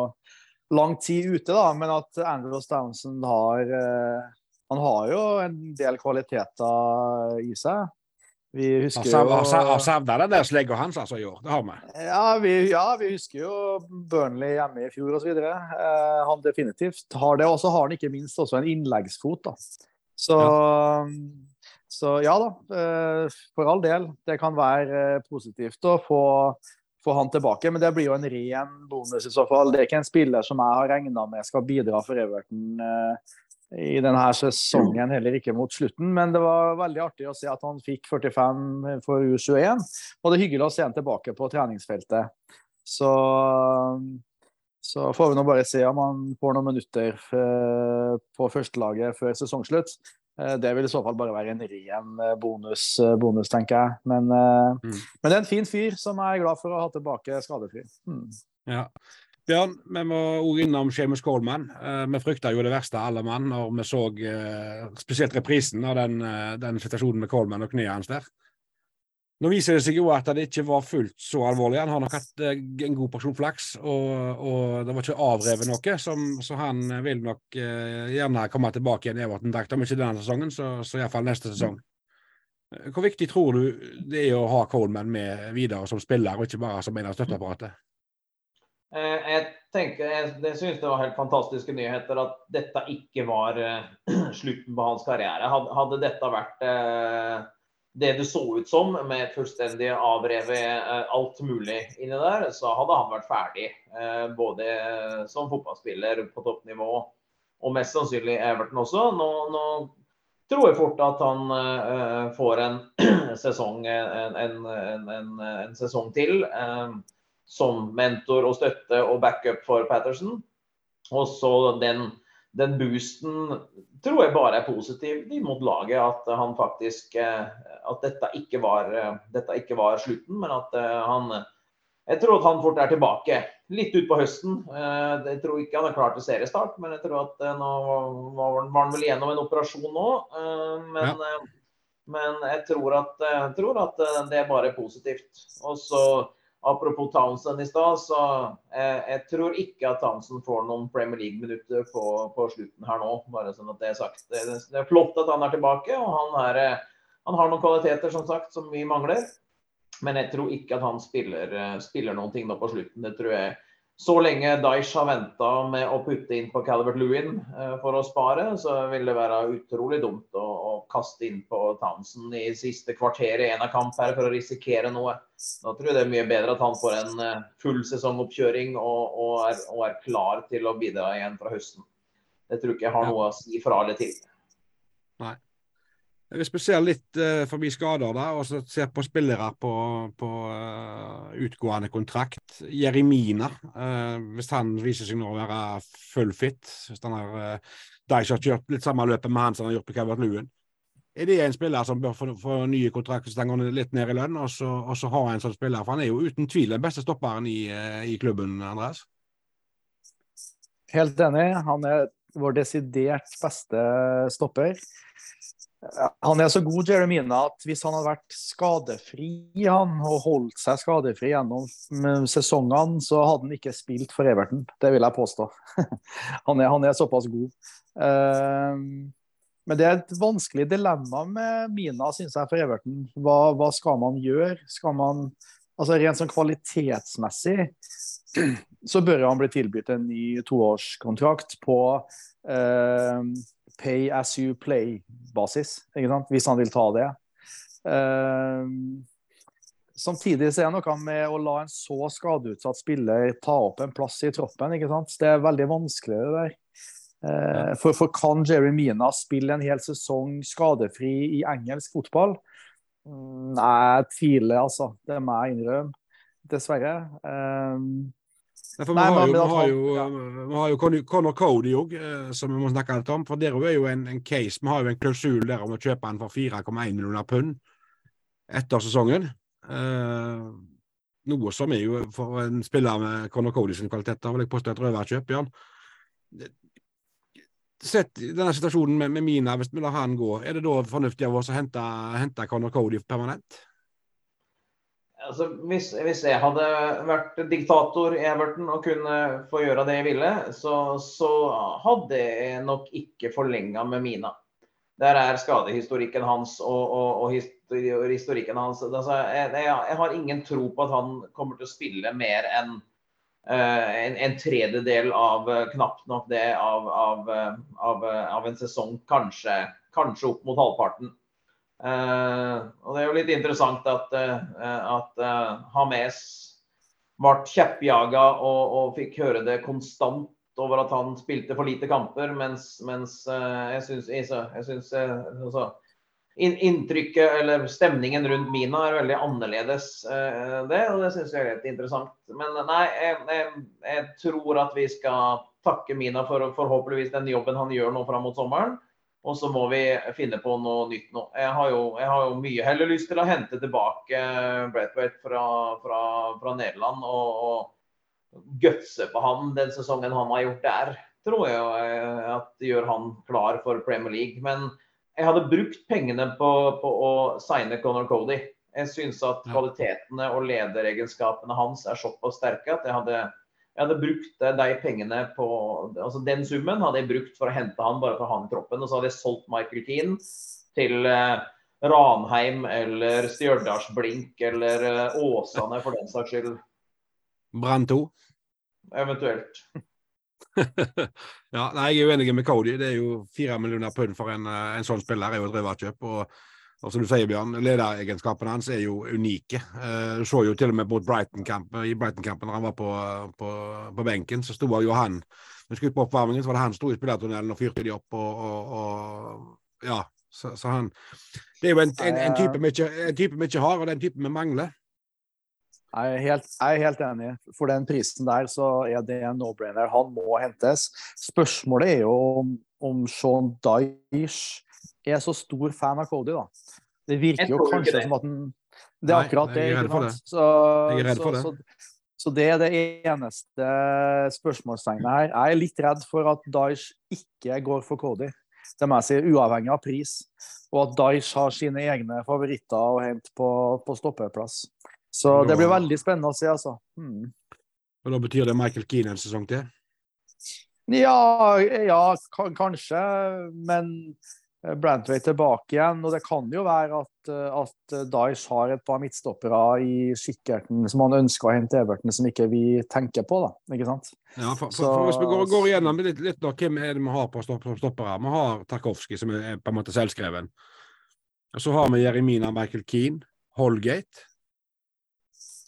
lang tid ute, da, men at Andrews Townsend har uh, han har jo en del kvaliteter i seg. Vi husker jo Har savna den der slegga hans altså i år, det har vi. Ja, vi, ja, vi husker jo Burnley hjemme i fjor osv. Eh, han definitivt har det. Og så har han ikke minst også en innleggsfot. da. Så ja. Så ja da, eh, for all del. Det kan være eh, positivt å få, få han tilbake, men det blir jo en ren bonus i så fall. Det er ikke en spiller som jeg har regna med skal bidra for Everton eh, i denne sesongen, heller ikke mot slutten. Men det var veldig artig å se at han fikk 45 for U21. Og det er hyggelig å se han tilbake på treningsfeltet. Så, så får vi nå bare se om han får noen minutter på førstelaget før sesongslutt. Eh, det vil i så fall bare være en ren eh, bonus, bonus tenker jeg. Men, mm. men, det er en fin fyr som jeg er glad for å ha tilbake skadefri. Mm. Ja. Bjørn, vi må òg innom Seamus Coleman. Vi frykta jo det verste alle mann når vi så spesielt reprisen av den, den, situasjonen med Coleman og kneet hans der. Nå viser det seg jo at det ikke var fullt så alvorlig. Han har nok hatt en god porsjon flaks, og, og, det var ikke avrevet noe, som, så han vil nok gjerne komme tilbake igjen i Everton-drakt. Om ikke denne sesongen, så, så iallfall neste sesong. Hvor viktig tror du det er å ha Coleman med videre som spiller, og ikke bare som en av støtteapparatet? Eh, jeg tenker, jeg, synes det var helt fantastiske nyheter at dette ikke var slutten på hans karriere. Hadde, dette vært det det så ut som, med fullstendig avrevet uh, alt mulig inni der, så hadde han vært ferdig. både som fotballspiller på toppnivå og mest sannsynlig Everton også. Nå, nå tror jeg fort at han får en sesong, en, en, en, en sesong til. Som mentor og støtte og backup for Patterson. Og så den, den, boosten tror jeg bare er positiv mot laget. At han faktisk eh, At dette ikke var, eh, dette ikke var slutten, men at eh, han Jeg tror at han fort er tilbake. Litt utpå høsten. Jeg tror ikke han er klar til seriestart, men jeg tror at nå var han vel igjennom en operasjon nå. Men, ja. men jeg, tror at, jeg tror at det er bare positivt. Og så Apropos Townsend i stad, så eh, jeg tror ikke at Townsend får noen Premier League-minutter på, på, slutten her nå. bare sånn at Det er sagt. Det, det er flott at han er tilbake, og han, er, eh, han, har noen kvaliteter som sagt som vi mangler. Men jeg tror ikke at han spiller, eh, spiller noen ting nå på slutten. Det tror jeg så lenge Daish har venta med å putte inn på Calvert Lewin eh, for å spare, så vil det være utrolig dumt å, å kaste inn på Townsend i siste kvarter i en av kamp her for å risikere noe. Da tror jeg det er mye bedre at han får en eh, full sesongoppkjøring og, og, er, og er, klar til å bidra igjen fra høsten. Det tror jeg ikke jeg har noe å si fra eller til. Nei. Hvis vi ser litt uh, forbi skader der, og så ser på spillere på, på uh, utgående kontrakt Jeremina, uh, hvis han viser seg nå å være full fit Hvis han har Deich har kjørt litt samme løpet med han som han har gjort på Calvert Lewin. Er det en spiller som bør få, få nye kontrakter hvis han går litt ned i lønn, og så, og så ha en sånn spiller? For han er jo uten tvil den beste stopperen i, i klubben, Andreas? Helt enig. Han er vår desidert beste stopper. Han er så god, Jeremina, at hvis han hadde vært skadefri han, og holdt seg skadefri gjennom sesongene, så hadde han ikke spilt for Everton. Det vil jeg påstå. han, er, han er såpass god. Uh, men det er et vanskelig dilemma med Mina, syns jeg, for Everton. Hva, hva, skal man gjøre? Skal man Altså Rent sånn kvalitetsmessig så bør han bli tilbudt en ny toårskontrakt på uh, pay as you play-basis, hvis han vil ta det. Uh, samtidig så er det noe med å la en så skadeutsatt spiller ta opp en plass i troppen. ikke sant? Det er veldig vanskelig, det der. Uh, for, for, kan Jerry Mina spille en hel sesong skadefri i engelsk fotball? Mm, nei, jeg tviler, altså. Det må jeg innrømme. Dessverre. Uh, ja, for vi, har jo, vi, har jo, vi har jo Conor Cody òg, eh, som vi må snakke litt om. For der er jo en, en, case. Vi har jo en klausul der om å kjøpe han for 4,1 millioner pund etter sesongen. Eh, noe som er jo for en spiller med Conor Cody sine kvaliteter, vil jeg påstå et røverkjøp, Bjørn. Sett denne situasjonen med, med Mina, hvis vi lar han gå, er det da fornuftig av oss å hente, hente Conor Cody permanent? Altså, hvis, hvis, jeg hadde vært diktator i Everton og kunne få gjøre det jeg ville, så, så hadde jeg nok ikke forlenga med Mina. Der er skadehistorikken hans og, og, og historikken hans. Altså, jeg, jeg, har ingen tro på at han kommer til å spille mer enn uh, en, en, tredjedel av knapt nok det av, av, av, av en sesong. Kanskje, kanskje opp mot halvparten. Uh, og Det er jo litt interessant at, uh, at Hames ble kjeppjaga og, og, fikk høre det konstant over at han spilte for lite kamper, mens, mens jeg syns, jeg syns altså, inntrykket eller stemningen rundt Mina er veldig annerledes, det, og det syns jeg er litt interessant. Men nei, jeg, jeg, jeg, tror at vi skal takke Mina for forhåpentligvis den jobben han gjør nå fram mot sommeren. Og så må vi finne på noe nytt nå. Jeg har jo, jeg har jo mye heller lyst til å hente tilbake Braithwaite fra, fra, fra, Nederland og, og gutse på han den sesongen han har gjort der. Tror jeg at det gjør han klar for Premier League. Men jeg hadde brukt pengene på, på å signe Conor Cody. Jeg syns at kvalitetene og lederegenskapene hans er såpass sterke at jeg hadde jeg hadde brukt de pengene på altså Den summen hadde jeg brukt for å hente han bare for å ha han i troppen. Og så hadde jeg solgt Michael Keane til eh, Ranheim eller Stjørdalsblink eller eh, Åsane for den saks skyld. Brann 2? Eventuelt. ja, nei, Jeg er uenig med Cody. Det er jo fire millioner pund for en, eh, en sånn spiller. er jo et røverkjøp. og og som du sier, Bjørn, Lederegenskapene hans er jo unike. Eh, du så jo til og med mot Brighton-kampen i Brighton-kampen når han var på, på, på benken, så sto jo han Når skulle på oppvarmingen, så var det han som sto i spillertunnelen og fyrte de opp. og, og, og ja, så, så, han Det er jo en, en, en type vi ikke har, og den typen vi mangler. Jeg er, helt, jeg er, helt, enig. For den prisen der så er det en no-brainer. Han må hentes. Spørsmålet er jo om, om Sean Dyche er så stor fan av Cody, da. Det virker jo kanskje som at han Det er akkurat det. Jeg er redd for det. Så, jeg er redd for det. Så, så, det er det eneste spørsmålstegnet her. Jeg er litt redd for at Daesh ikke går for Cody. Det må jeg si, uavhengig av pris. Og at Daesh har sine egne favoritter å hente på, på stoppeplass. Så det blir veldig spennende å se, altså. Hmm. Og Da betyr det Michael Keane en sesong til? Ja, ja kanskje. Men Brantway tilbake igjen. Og det kan jo være at, eh, at Dice har et par midtstoppere i kikkerten som han ønsker å hente Everton, som ikke vi tenker på. da, ikke sant? Ja, for, for, for Hvis vi går, går igjennom litt, litt da, hvem er det vi har på stoppere? Vi har Tarkovskij, som er på en måte selvskreven. Og Så har vi Jeremina Michael Keane, Holgate.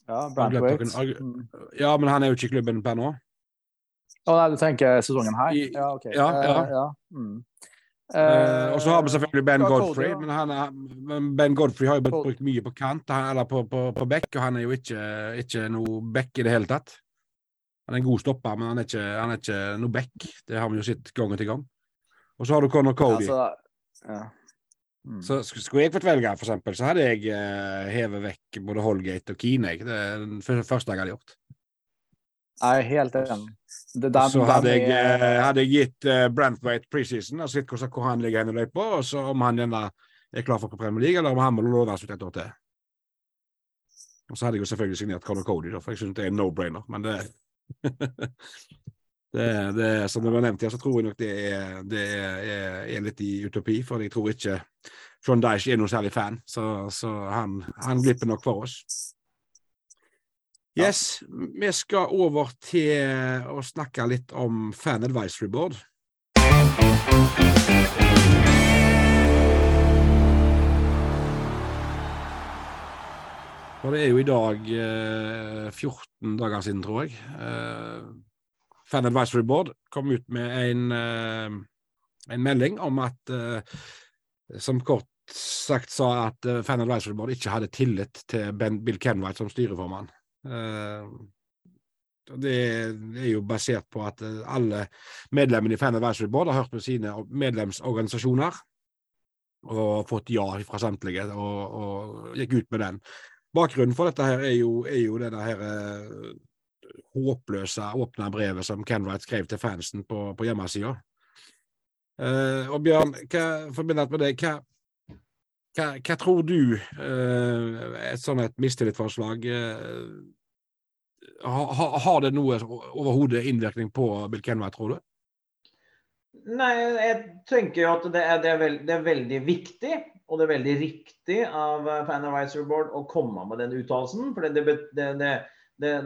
Ja, Brantwaite. Mm. Ja, men han er jo ikke i klubben per nå. Å nei, du tenker sesongen her? Ja, OK. Ja, ja. Ja. Mm. Uh, og så har vi selvfølgelig Ben Godfrey, men, er, Ben Godfrey har jo blitt brukt mye på kant, eller på, på, på back, og han er jo ikke, ikke noe back i det hele tatt. Han er en god stopper, men han er ikke, han er ikke noe back. Det har vi jo sett gang etter gang. Og så har du Conor Cody. Ja, så, ja. mm. så, skulle jeg fått velge, for eksempel, så hadde jeg uh, hevet vekk både Holgate og Keane. Det er den første jeg hadde gjort. Jeg er helt enig. Den, så hadde jeg, er... hadde jeg gitt uh, Brantwaite preseason, og sett hvor han ligger hen i løypa, og så om han gjerne er klar for Premier League, eller om han må lånes ut et år til. Og så hadde jeg jo selvfølgelig signert Conor Cody, for jeg syns det er en no-brainer. Men det, det, det Som det var nevnt her, så tror jeg nok det er, det er, er litt i utopi. For jeg tror ikke John Dyche er noen særlig fan, så, så han, han glipper nok for oss. Yes, vi skal over til å snakke litt om Fan Advisory Board. Og det er jo i dag eh, 14 dager siden, tror jeg. Eh, Fan Advisory Board kom ut med en, eh, en melding om at eh, Som kort sagt sa at eh, Fan Advisory Board ikke hadde tillit til ben, Bill Kenwright som styreformann. Eh, det er jo basert på at alle medlemmene i Fan Advisory Board har hørt med sine medlemsorganisasjoner og fått ja fra samtlige, og, og gikk ut med den. Bakgrunnen for dette her er jo, er jo denne her uh, håpløse åpne brevet som Kenwright skrev til fansen på, på hjemmesida. Uh, og Bjørn, hva, forbundet med deg, hva, hva, hva tror du uh, et sånn et mistillitsforslag ha, Har det noe overhodet innvirkning på Bill Kenwright, tror du? Nei, jeg tenker jo at det er, det er, veld, det er veldig viktig og det er veldig riktig av eh, Fan Advisory Board å komme med den uttalelsen. For det,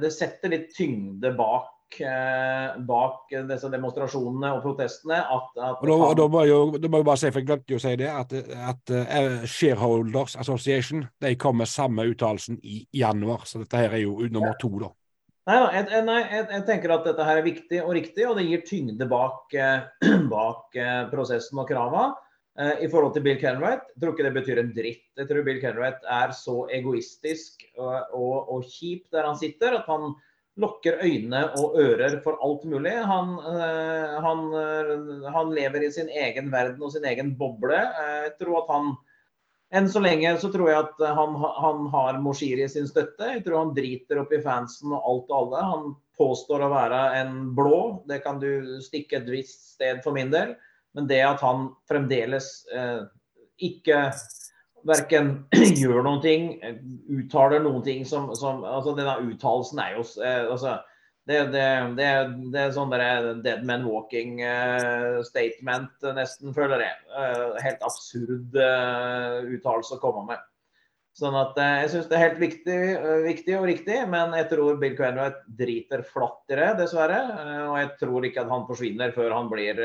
det, setter litt tyngde bak, eh, bak disse demonstrasjonene og protestene. At, at og da, han... da, må jeg da må jeg bare si, for jeg glemte jo å si det, at, at uh, Shareholders Association de kom med samme uttalelsen i januar. Så dette her er jo nummer to, da. Nei, jeg, nei jeg, jeg, tenker at dette her er viktig og riktig, og det gir tyngde bak, bak prosessen og krava. Eh, i forhold til Bill Kenwright. Jeg tror ikke det betyr en dritt. Jeg tror Bill Kenwright er så egoistisk og, og, og kjip der han sitter, at han lukker øyne og ører for alt mulig. Han, øh, han, øh, han, lever i sin egen verden og sin egen boble. Jeg tror at han enn så lenge så tror jeg at han, han har Moshiri sin støtte. Jeg tror han driter opp i fansen og alt og alle. Han påstår å være en blå. Det kan du stikke et visst sted for min del. Men det at han fremdeles eh, ikke verken gjør noen ting, uttaler noen ting som, som altså Denne uttalelsen er jo eh, altså, det, det, det, det, er sånn der dead man walking uh, statement, nesten, føler jeg. Uh, helt absurd uh, uttalelse å komme med. Sånn at Jeg syns det er helt viktig, viktig, og riktig, men jeg tror Bill Quenwright driter flatt i det, dessverre. og jeg tror ikke at han forsvinner før han blir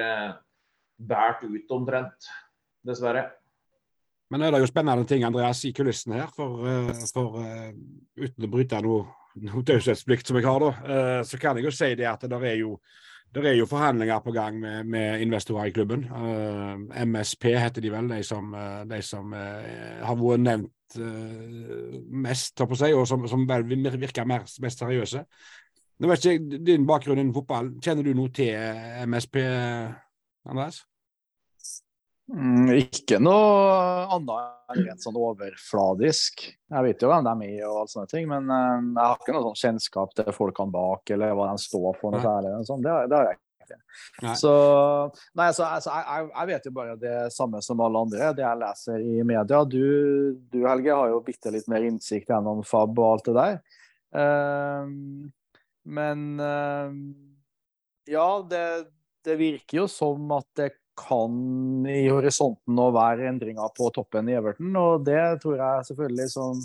båret ut omtrent, dessverre. Men er det jo spennende ting Andreas, i kulissen her. For, eh, for uh, uten å bryte noe, noe taushetsplikt som jeg har, da, uh, så kan jeg jo si det at det er jo, det er jo forhandlinger på gang med, med investorer i klubben. Uh, MSP heter de vel, de som, de som har vært nevnt mest, på seg, og som, som vel virker mer, mest seriøse. Nå vet ikke din bakgrunn innen fotball. Kjenner du noe til MSP, Andreas? Mm, ikke noe annet enn rent sånn overfladisk. Jeg vet jo hvem de er og alt sånne ting, men uh, jeg har ikke noe sånn kjennskap til folkene bak eller hva de står for. noe særlig. Det, det, har jeg ikke. Nei. Så, nei, så, altså, jeg, jeg, vet jo bare det samme som alle andre, det jeg leser i media. Du, du Helge, har jo bitte litt mer innsikt gjennom FAB og alt det der. Uh, men uh, ja, det, det virker jo som at det kan i horisonten nå være endringer på toppen i Everton. Og det tror jeg selvfølgelig, som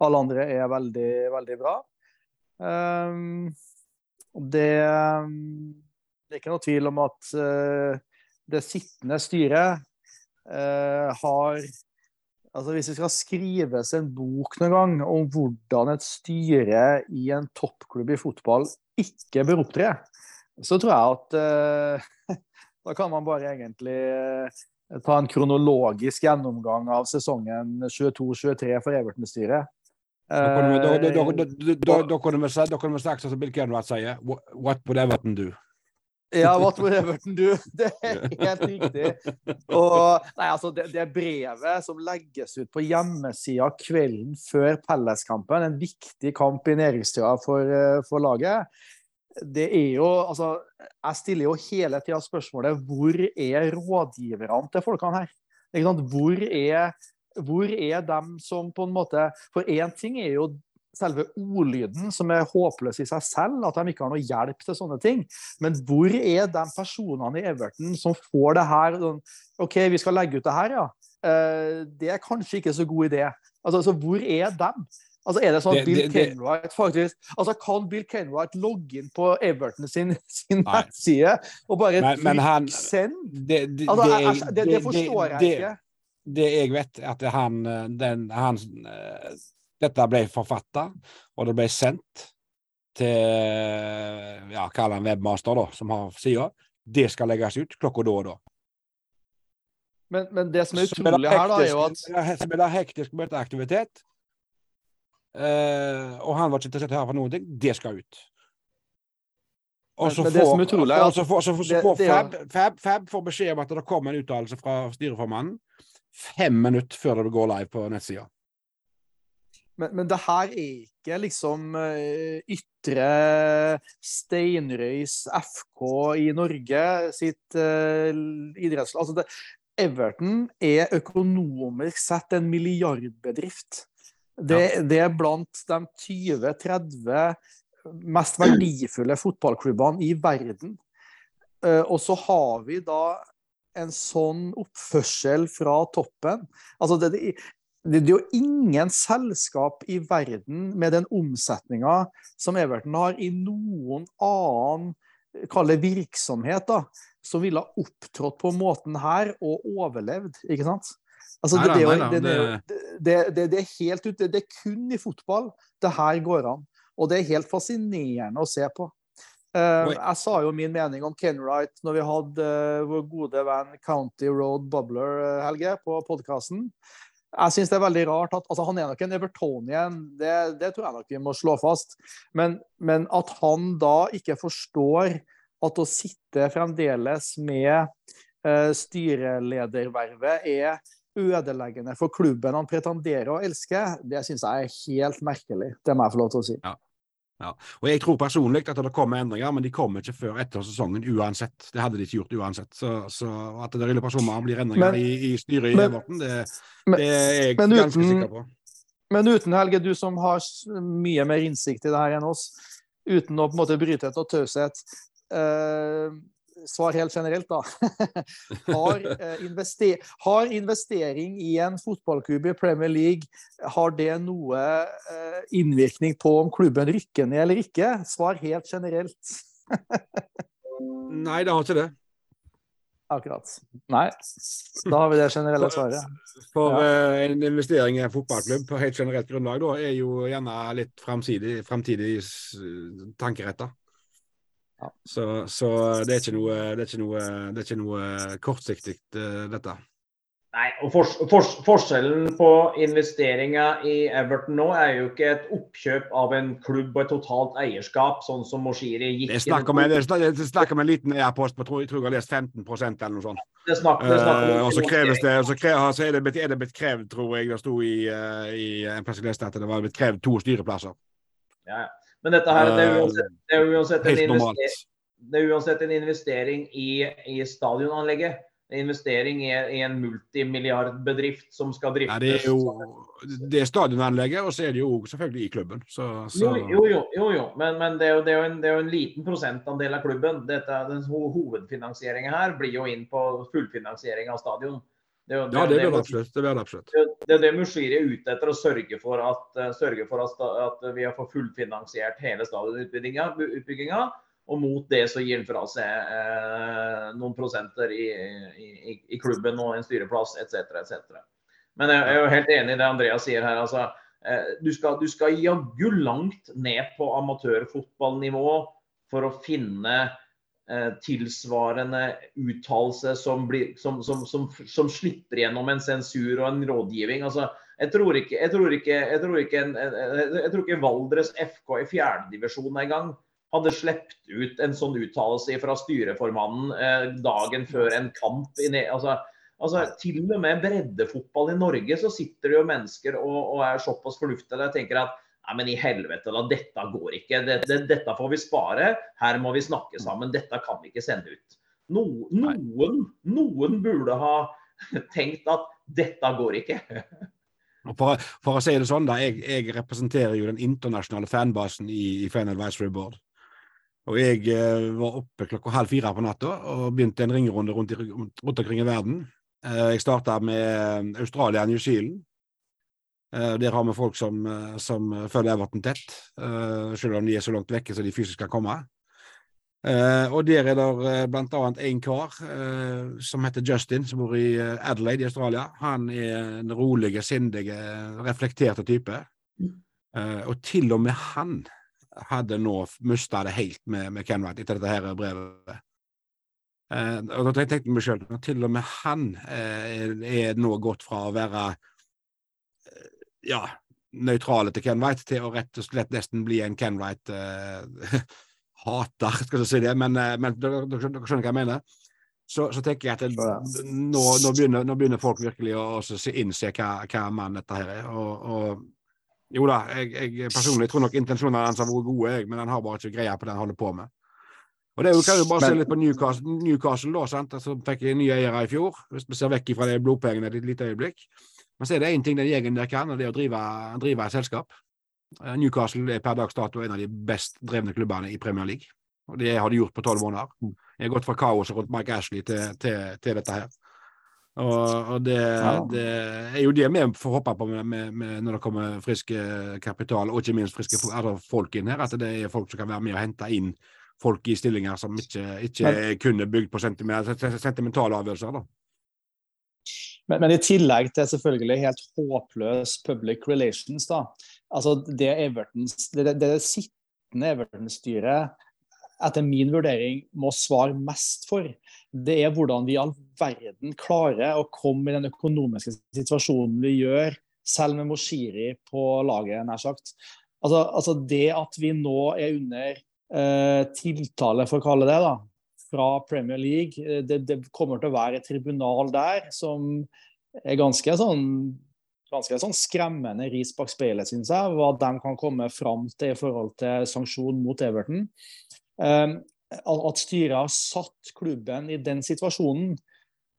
alle andre, er veldig, veldig bra. Um, det, det, er ikke noe tvil om at uh, det sittende styret uh, har Altså Hvis det skal skrives en bok noen gang om hvordan et styre i en toppklubb i fotball ikke bør opptre, så tror jeg at uh, da kan man bare egentlig eh, ta en kronologisk gjennomgang av sesongen 22-23 for Everton-styret. Da kunne vi sagt som Bill Kenward sier, what would Everton do? Ja, what would Everton do? Det er helt riktig. Og nei, altså, det, det brevet som legges ut på hjemmesida kvelden før Pelles-kampen, en viktig kamp i næringstida for, eh, for laget, det er jo Altså, jeg stiller jo hele tida spørsmålet hvor er rådgiverne til folkene her? Hvor er, hvor er dem som på en måte For én ting er jo selve ordlyden, som er håpløs i seg selv, at de ikke har noe hjelp til sånne ting. Men hvor er de personene i Everton som får det her sånn, OK, vi skal legge ut det her, ja. Eh, det er kanskje ikke så god idé. Altså, altså hvor er dem? Altså, er det sånn at Bill det, det, Kenwright faktisk altså, Kan Bill Kenwright logge inn på Everton sin, sin nettside og bare trykke send? Det, altså, det, det, forstår jeg ikke. Det jeg vet, er at han, den, han eh, Dette ble forfatta, og det ble sendt til ja, kall han webmaster, da, som har sida. Det skal legges ut klokka da og da. Men, men, det som er utrolig her, da, er jo at Spiller hektisk møteaktivitet og han var ikke interessert i å høre noen ting. Det skal ut. Og så får, Fab, Fab, Fab får beskjed om at det kommer en uttalelse fra styreformannen fem minutter før det går live på nettsida. Men, men, det her er ikke liksom uh, ytre Steinrøys FK i Norge sitt uh, idrettslag. Altså Everton er økonomisk sett en milliardbedrift. Det, det er blant de 20-30 mest verdifulle fotballklubbene i verden. Eh, og så har vi da en sånn oppførsel fra toppen. Altså det, det, det, er jo ingen selskap i verden med den omsetninga som Everton har, i noen annen kall virksomhet, da, som ville ha opptrådt på måten her og overlevd. ikke sant? Altså, det, det, det, er helt ut, det, er kun i fotball det her går an. Og det er helt fascinerende å se på. Uh, jeg sa jo min mening om Kenwright når vi hadde uh, vår gode venn County Road Bubbler, uh, Helge, på podkasten. Jeg syns det er veldig rart at altså Han er nok en Evertonian, det, det, tror jeg nok vi må slå fast. Men, men, at han da ikke forstår at å sitte fremdeles med styreledervervet er ødeleggende for klubben han pretenderer å elske, det syns jeg er helt merkelig. Det må jeg få lov til å si. Ja. Ja. Og Jeg tror personlig at det kommer endringer, men de kommer ikke før etter sesongen uansett. Det hadde de ikke gjort uansett. Så, så at det lille personer blir endringer men, i, i, styret i Everton, det, det, er jeg uten, ganske sikker på. Men uten, Helge, du som har mye mer innsikt i det her enn oss, uten å på en måte bryte etter taushet. Uh, svar helt generelt, da. har, eh, invester har, investering i en fotballklubb i Premier League har det noe eh, innvirkning på om klubben rykker ned eller ikke? Svar helt generelt. Nei, det har ikke det. Akkurat. Nei. Da har vi det generelle svaret. For ja. uh, en investering i en fotballklubb på helt generelt grunnlag da, er jo gjerne litt framtidig tankeretta. Ja. Så, så, det er ikke noe, det er ikke noe, det er ikke noe kortsiktig, uh, dette. Nei, og for, for, Forskjellen på investeringa i Everton nå er jo ikke et oppkjøp av en klubb og et totalt eierskap, sånn som Moshiri gikk Det det snakker om en liten e-post på tror, jeg tror jeg har lest 15 eller noe sånt. Det snakker, det snakker uh, og så kreves det, så, krever, så er, det blitt, er det blitt krevd, tror jeg det sto i, uh, i en plass jeg leste at det var blitt krevd to styreplasser. Ja, ja. Men dette her, det er eh, uansett, det er uansett, en, investering, det er uansett en investering i, i stadionanlegget. En investering i, i en multimilliardbedrift som skal driftes. Nei, det er jo det er stadionanlegget, og så er det jo selvfølgelig i klubben. Så, så... Jo, jo, jo, jo, men, men det, er jo, det, er en, det, er jo, en, liten prosentandel av klubben. Dette, den Hovedfinansieringa her blir jo inn på fullfinansiering av stadion. Det, det, ja, det blir det absolutt. Det, blir absolutt. det, er det Mushiri er ute etter, å sørge for at, uh, sørge for at, at vi har fått fullfinansiert hele stadionutbygginga. Og mot det så gir han fra seg uh, noen prosenter i, i, i, klubben og en styreplass etc. etc. Men jeg er jo helt enig i det Andreas sier her. altså uh, Du skal, du skal jaggu langt ned på amatørfotballnivå for å finne Eh, tilsvarende uttalelse som, som, som, som, slipper gjennom en sensur og en rådgivning. Altså, jeg tror ikke, jeg tror ikke, jeg tror ikke, jeg Valdres FK i fjerdedivisjon engang hadde sluppet ut en sånn uttalelse fra styreformannen eh, dagen før en kamp. Altså, altså, til og med breddefotball i Norge så sitter det jo mennesker og, og er såpass fornuftige og tenker at Nei, men i helvete, da. Dette går ikke. Dette, dette får vi spare. Her må vi snakke sammen. Dette kan vi ikke sende ut. No, noen, noen burde ha tenkt at dette går ikke. For, for, å si det sånn, da, jeg, jeg, representerer jo den internasjonale fanbasen i, i Fan Advisory Board. Og jeg eh, var oppe klokka halv fire på natta og begynte en ringerunde rundt, rundt, omkring i verden. Eh, jeg starta med Australia og New Zealand. Eh, der har vi folk som, eh, som følger Everton tett, eh, selv om de er så langt vekke som de fysisk kan komme. Uh, og der er det blant annet en kar som heter Justin, som bor i Adelaide i Australia. Han er en rolig, sindig, reflekterte type. og til og med han hadde nå mista det helt med, med Ken Wright etter dette her brevet. og da tenkte jeg meg sjøl til og med han er, er, nå gått fra å være ja, nøytrale til Ken Wright til å rett og slett nesten bli en Ken Wright hater, skal vi si det, men, eh, men dere, dere, skjønner hva jeg mener. Så, så tenker jeg at det, nå, nå, begynner, nå, begynner, folk virkelig å innse hva, hva mann dette her er. Og, og, jo da, jeg, jeg personlig tror nok intensjonene hans har vært gode, jeg, men han har bare ikke greie på det han holder på med. Og det kan jo bare men, se litt på Newcastle, Newcastle da, sant? Altså, fikk nye eiere i fjor, hvis vi ser vekk fra de blodpengene et lite øyeblikk. Men så er det én ting den gjengen der kan, og det er å drive, drive et selskap. Eh, Newcastle er per dags dato en av de best drevne klubbene i Premier League. Og Det har de gjort på tolv måneder. De har gått fra kaoset rundt Mike Ashley til, til, til dette her. Og, og det, ja. det, er jo det vi får håpe på med, med, med når det kommer friske kapital, og ikke minst friske altså folk inn her. At det er folk som kan være med og hente inn folk i stillinger som ikke, ikke men, kun er bygd på sentimentale avgjørelser. da. Men, men, i tillegg til selvfølgelig helt håpløs public relations, da. Altså det, Evertons, det, det, sittende Everton-styret etter min vurdering må svare mest for, det er hvordan vi i all verden klarer å komme i den økonomiske situasjonen vi gjør, selv med Moshiri på laget, nær sagt. Altså, altså det at vi nå er under eh, tiltale, for å kalle det, da, fra Premier League. Eh, det, det, kommer til å være et tribunal der som er ganske sånn, ganske sånn skremmende ris bak speilet, syns jeg. Hva de kan komme fram til i forhold til sanksjon mot Everton. Um, at styret har satt klubben i den situasjonen,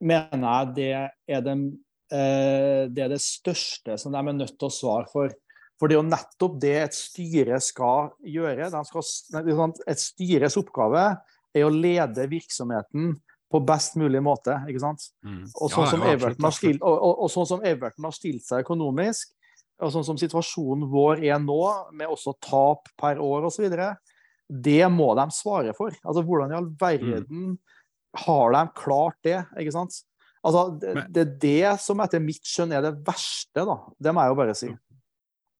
mener jeg det er, den, uh, det, er det største som de er nødt til å svare for. For det er jo nettopp det et styre skal gjøre. Skal, et styres oppgave er å lede virksomheten på best mulig måte. ikke sant? Mm. Og, sånn som Everton har stilt, og, og, og sånn som Everton har stilt seg økonomisk, og sånn som situasjonen vår er nå, med også tap per år osv., det må de svare for. Altså, Hvordan i all verden mm. har de klart det? ikke sant? Altså, det, det, er det som etter mitt skjønn er det verste, da. Det må jeg jo bare si.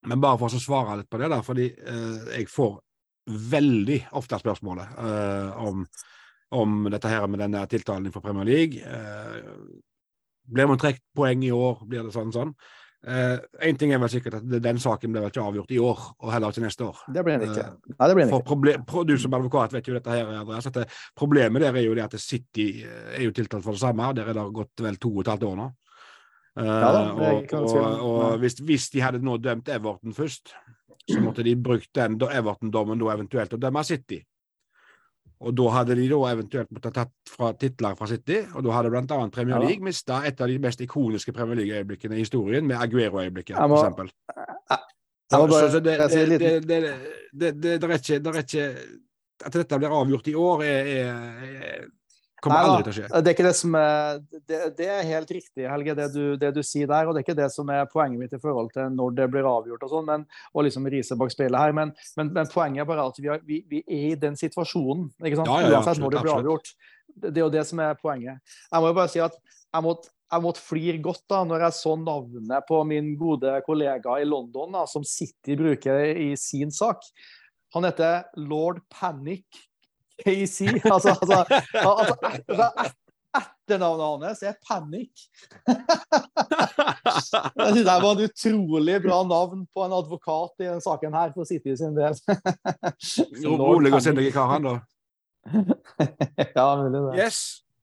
Men bare for å svare litt på det, da, fordi eh, jeg får veldig ofte spørsmålet uh, om, om, dette her med denne tiltalen for Premier League. Uh, blir man trukket poeng i år? Blir det sånn sånn? Én uh, ting er vel sikkert at den saken blir ikke avgjort i år, og heller ikke neste år. Det blir den ikke. Nei, det blir den ikke. Problem, du som advokat vet jo dette her, Andreas. at det, Problemet der er jo det at City er jo tiltalt for det samme. Der er det gått vel to og et halvt år nå. Ja, da, og, og, og hvis, hvis, de hadde nå dømt Everton først, så måtte de brukt den Everton-dommen da eventuelt å dømme City. Og da hadde de da eventuelt måttet tatt fra titler fra City, og da hadde bl.a. Premier League ja, mista et av de mest ikoniske Premier League-øyeblikkene i historien, med Aguero-øyeblikket. Så det, det, det, det, er ikke At dette blir avgjort i år, er, er Kommer Nei, aldri til å skje. Det er det som er Det, det er helt riktig, Helge, det du, det du, sier der. Og det er ikke det som er poenget mitt i forhold til når det blir avgjort og sånn, men, og liksom rise bak speilet her. Men, men, men, poenget er bare at vi, har, vi, vi, er i den situasjonen, ikke sant? Ja, ja, ja, uansett når det blir avgjort. Det, det er jo det som er poenget. Jeg må jo bare si at jeg måtte, jeg måtte flire godt da når jeg så navnet på min gode kollega i London, da, som City bruker i sin sak. Han heter lord Panic Casey. Altså, altså, altså, altså etternavnet hans er Panic. Jeg synes det var et utrolig bra navn på en advokat i denne saken her, for i sin del. Rolig og sindig kar, han da. ja, mulig det. Yes.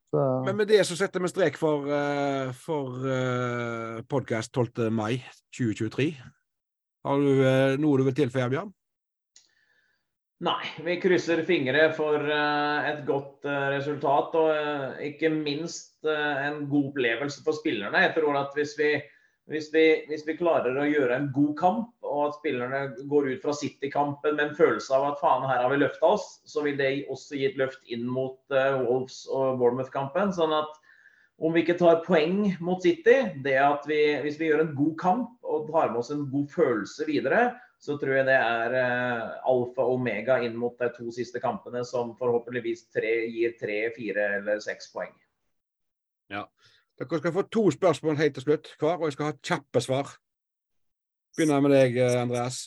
Så. Men med det så setter vi strek for, uh, for uh, podkast 12. mai 2023. Har du uh, noe du vil tilføye, Bjørn? Nei, vi krysser fingre for eh, et godt eh, resultat og eh, ikke minst en god opplevelse for spillerne. Jeg tror at hvis vi, hvis vi, hvis vi klarer å gjøre en god kamp, og at spillerne går ut fra City-kampen med en følelse av at faen, her har vi løfta oss, så vil det også gi et løft inn mot Wolves og Bournemouth-kampen. sånn at om vi ikke tar poeng mot City, det at vi, hvis vi gjør en god kamp og tar med oss en god følelse videre, så tror jeg det er uh, alfa og omega inn mot de to siste kampene, som forhåpentligvis tre, gir tre, fire eller seks poeng. Ja. Dere skal få to spørsmål helt til slutt hver, og jeg skal ha kjappe svar. Begynner med deg, eh, Andreas.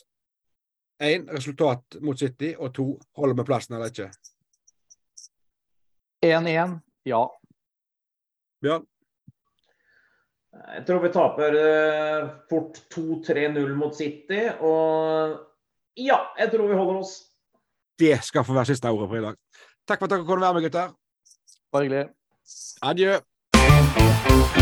Én resultat mot City, og to holder vi plassen eller ikke? 1-1, ja. Bjørn? Jeg tror vi taper uh, fort 2-3-0 mot City. Og ja, jeg tror vi holder oss. Det skal få være siste ordet for i dag. Takk for at dere kunne være med, gutter. Bare hyggelig. Adjø.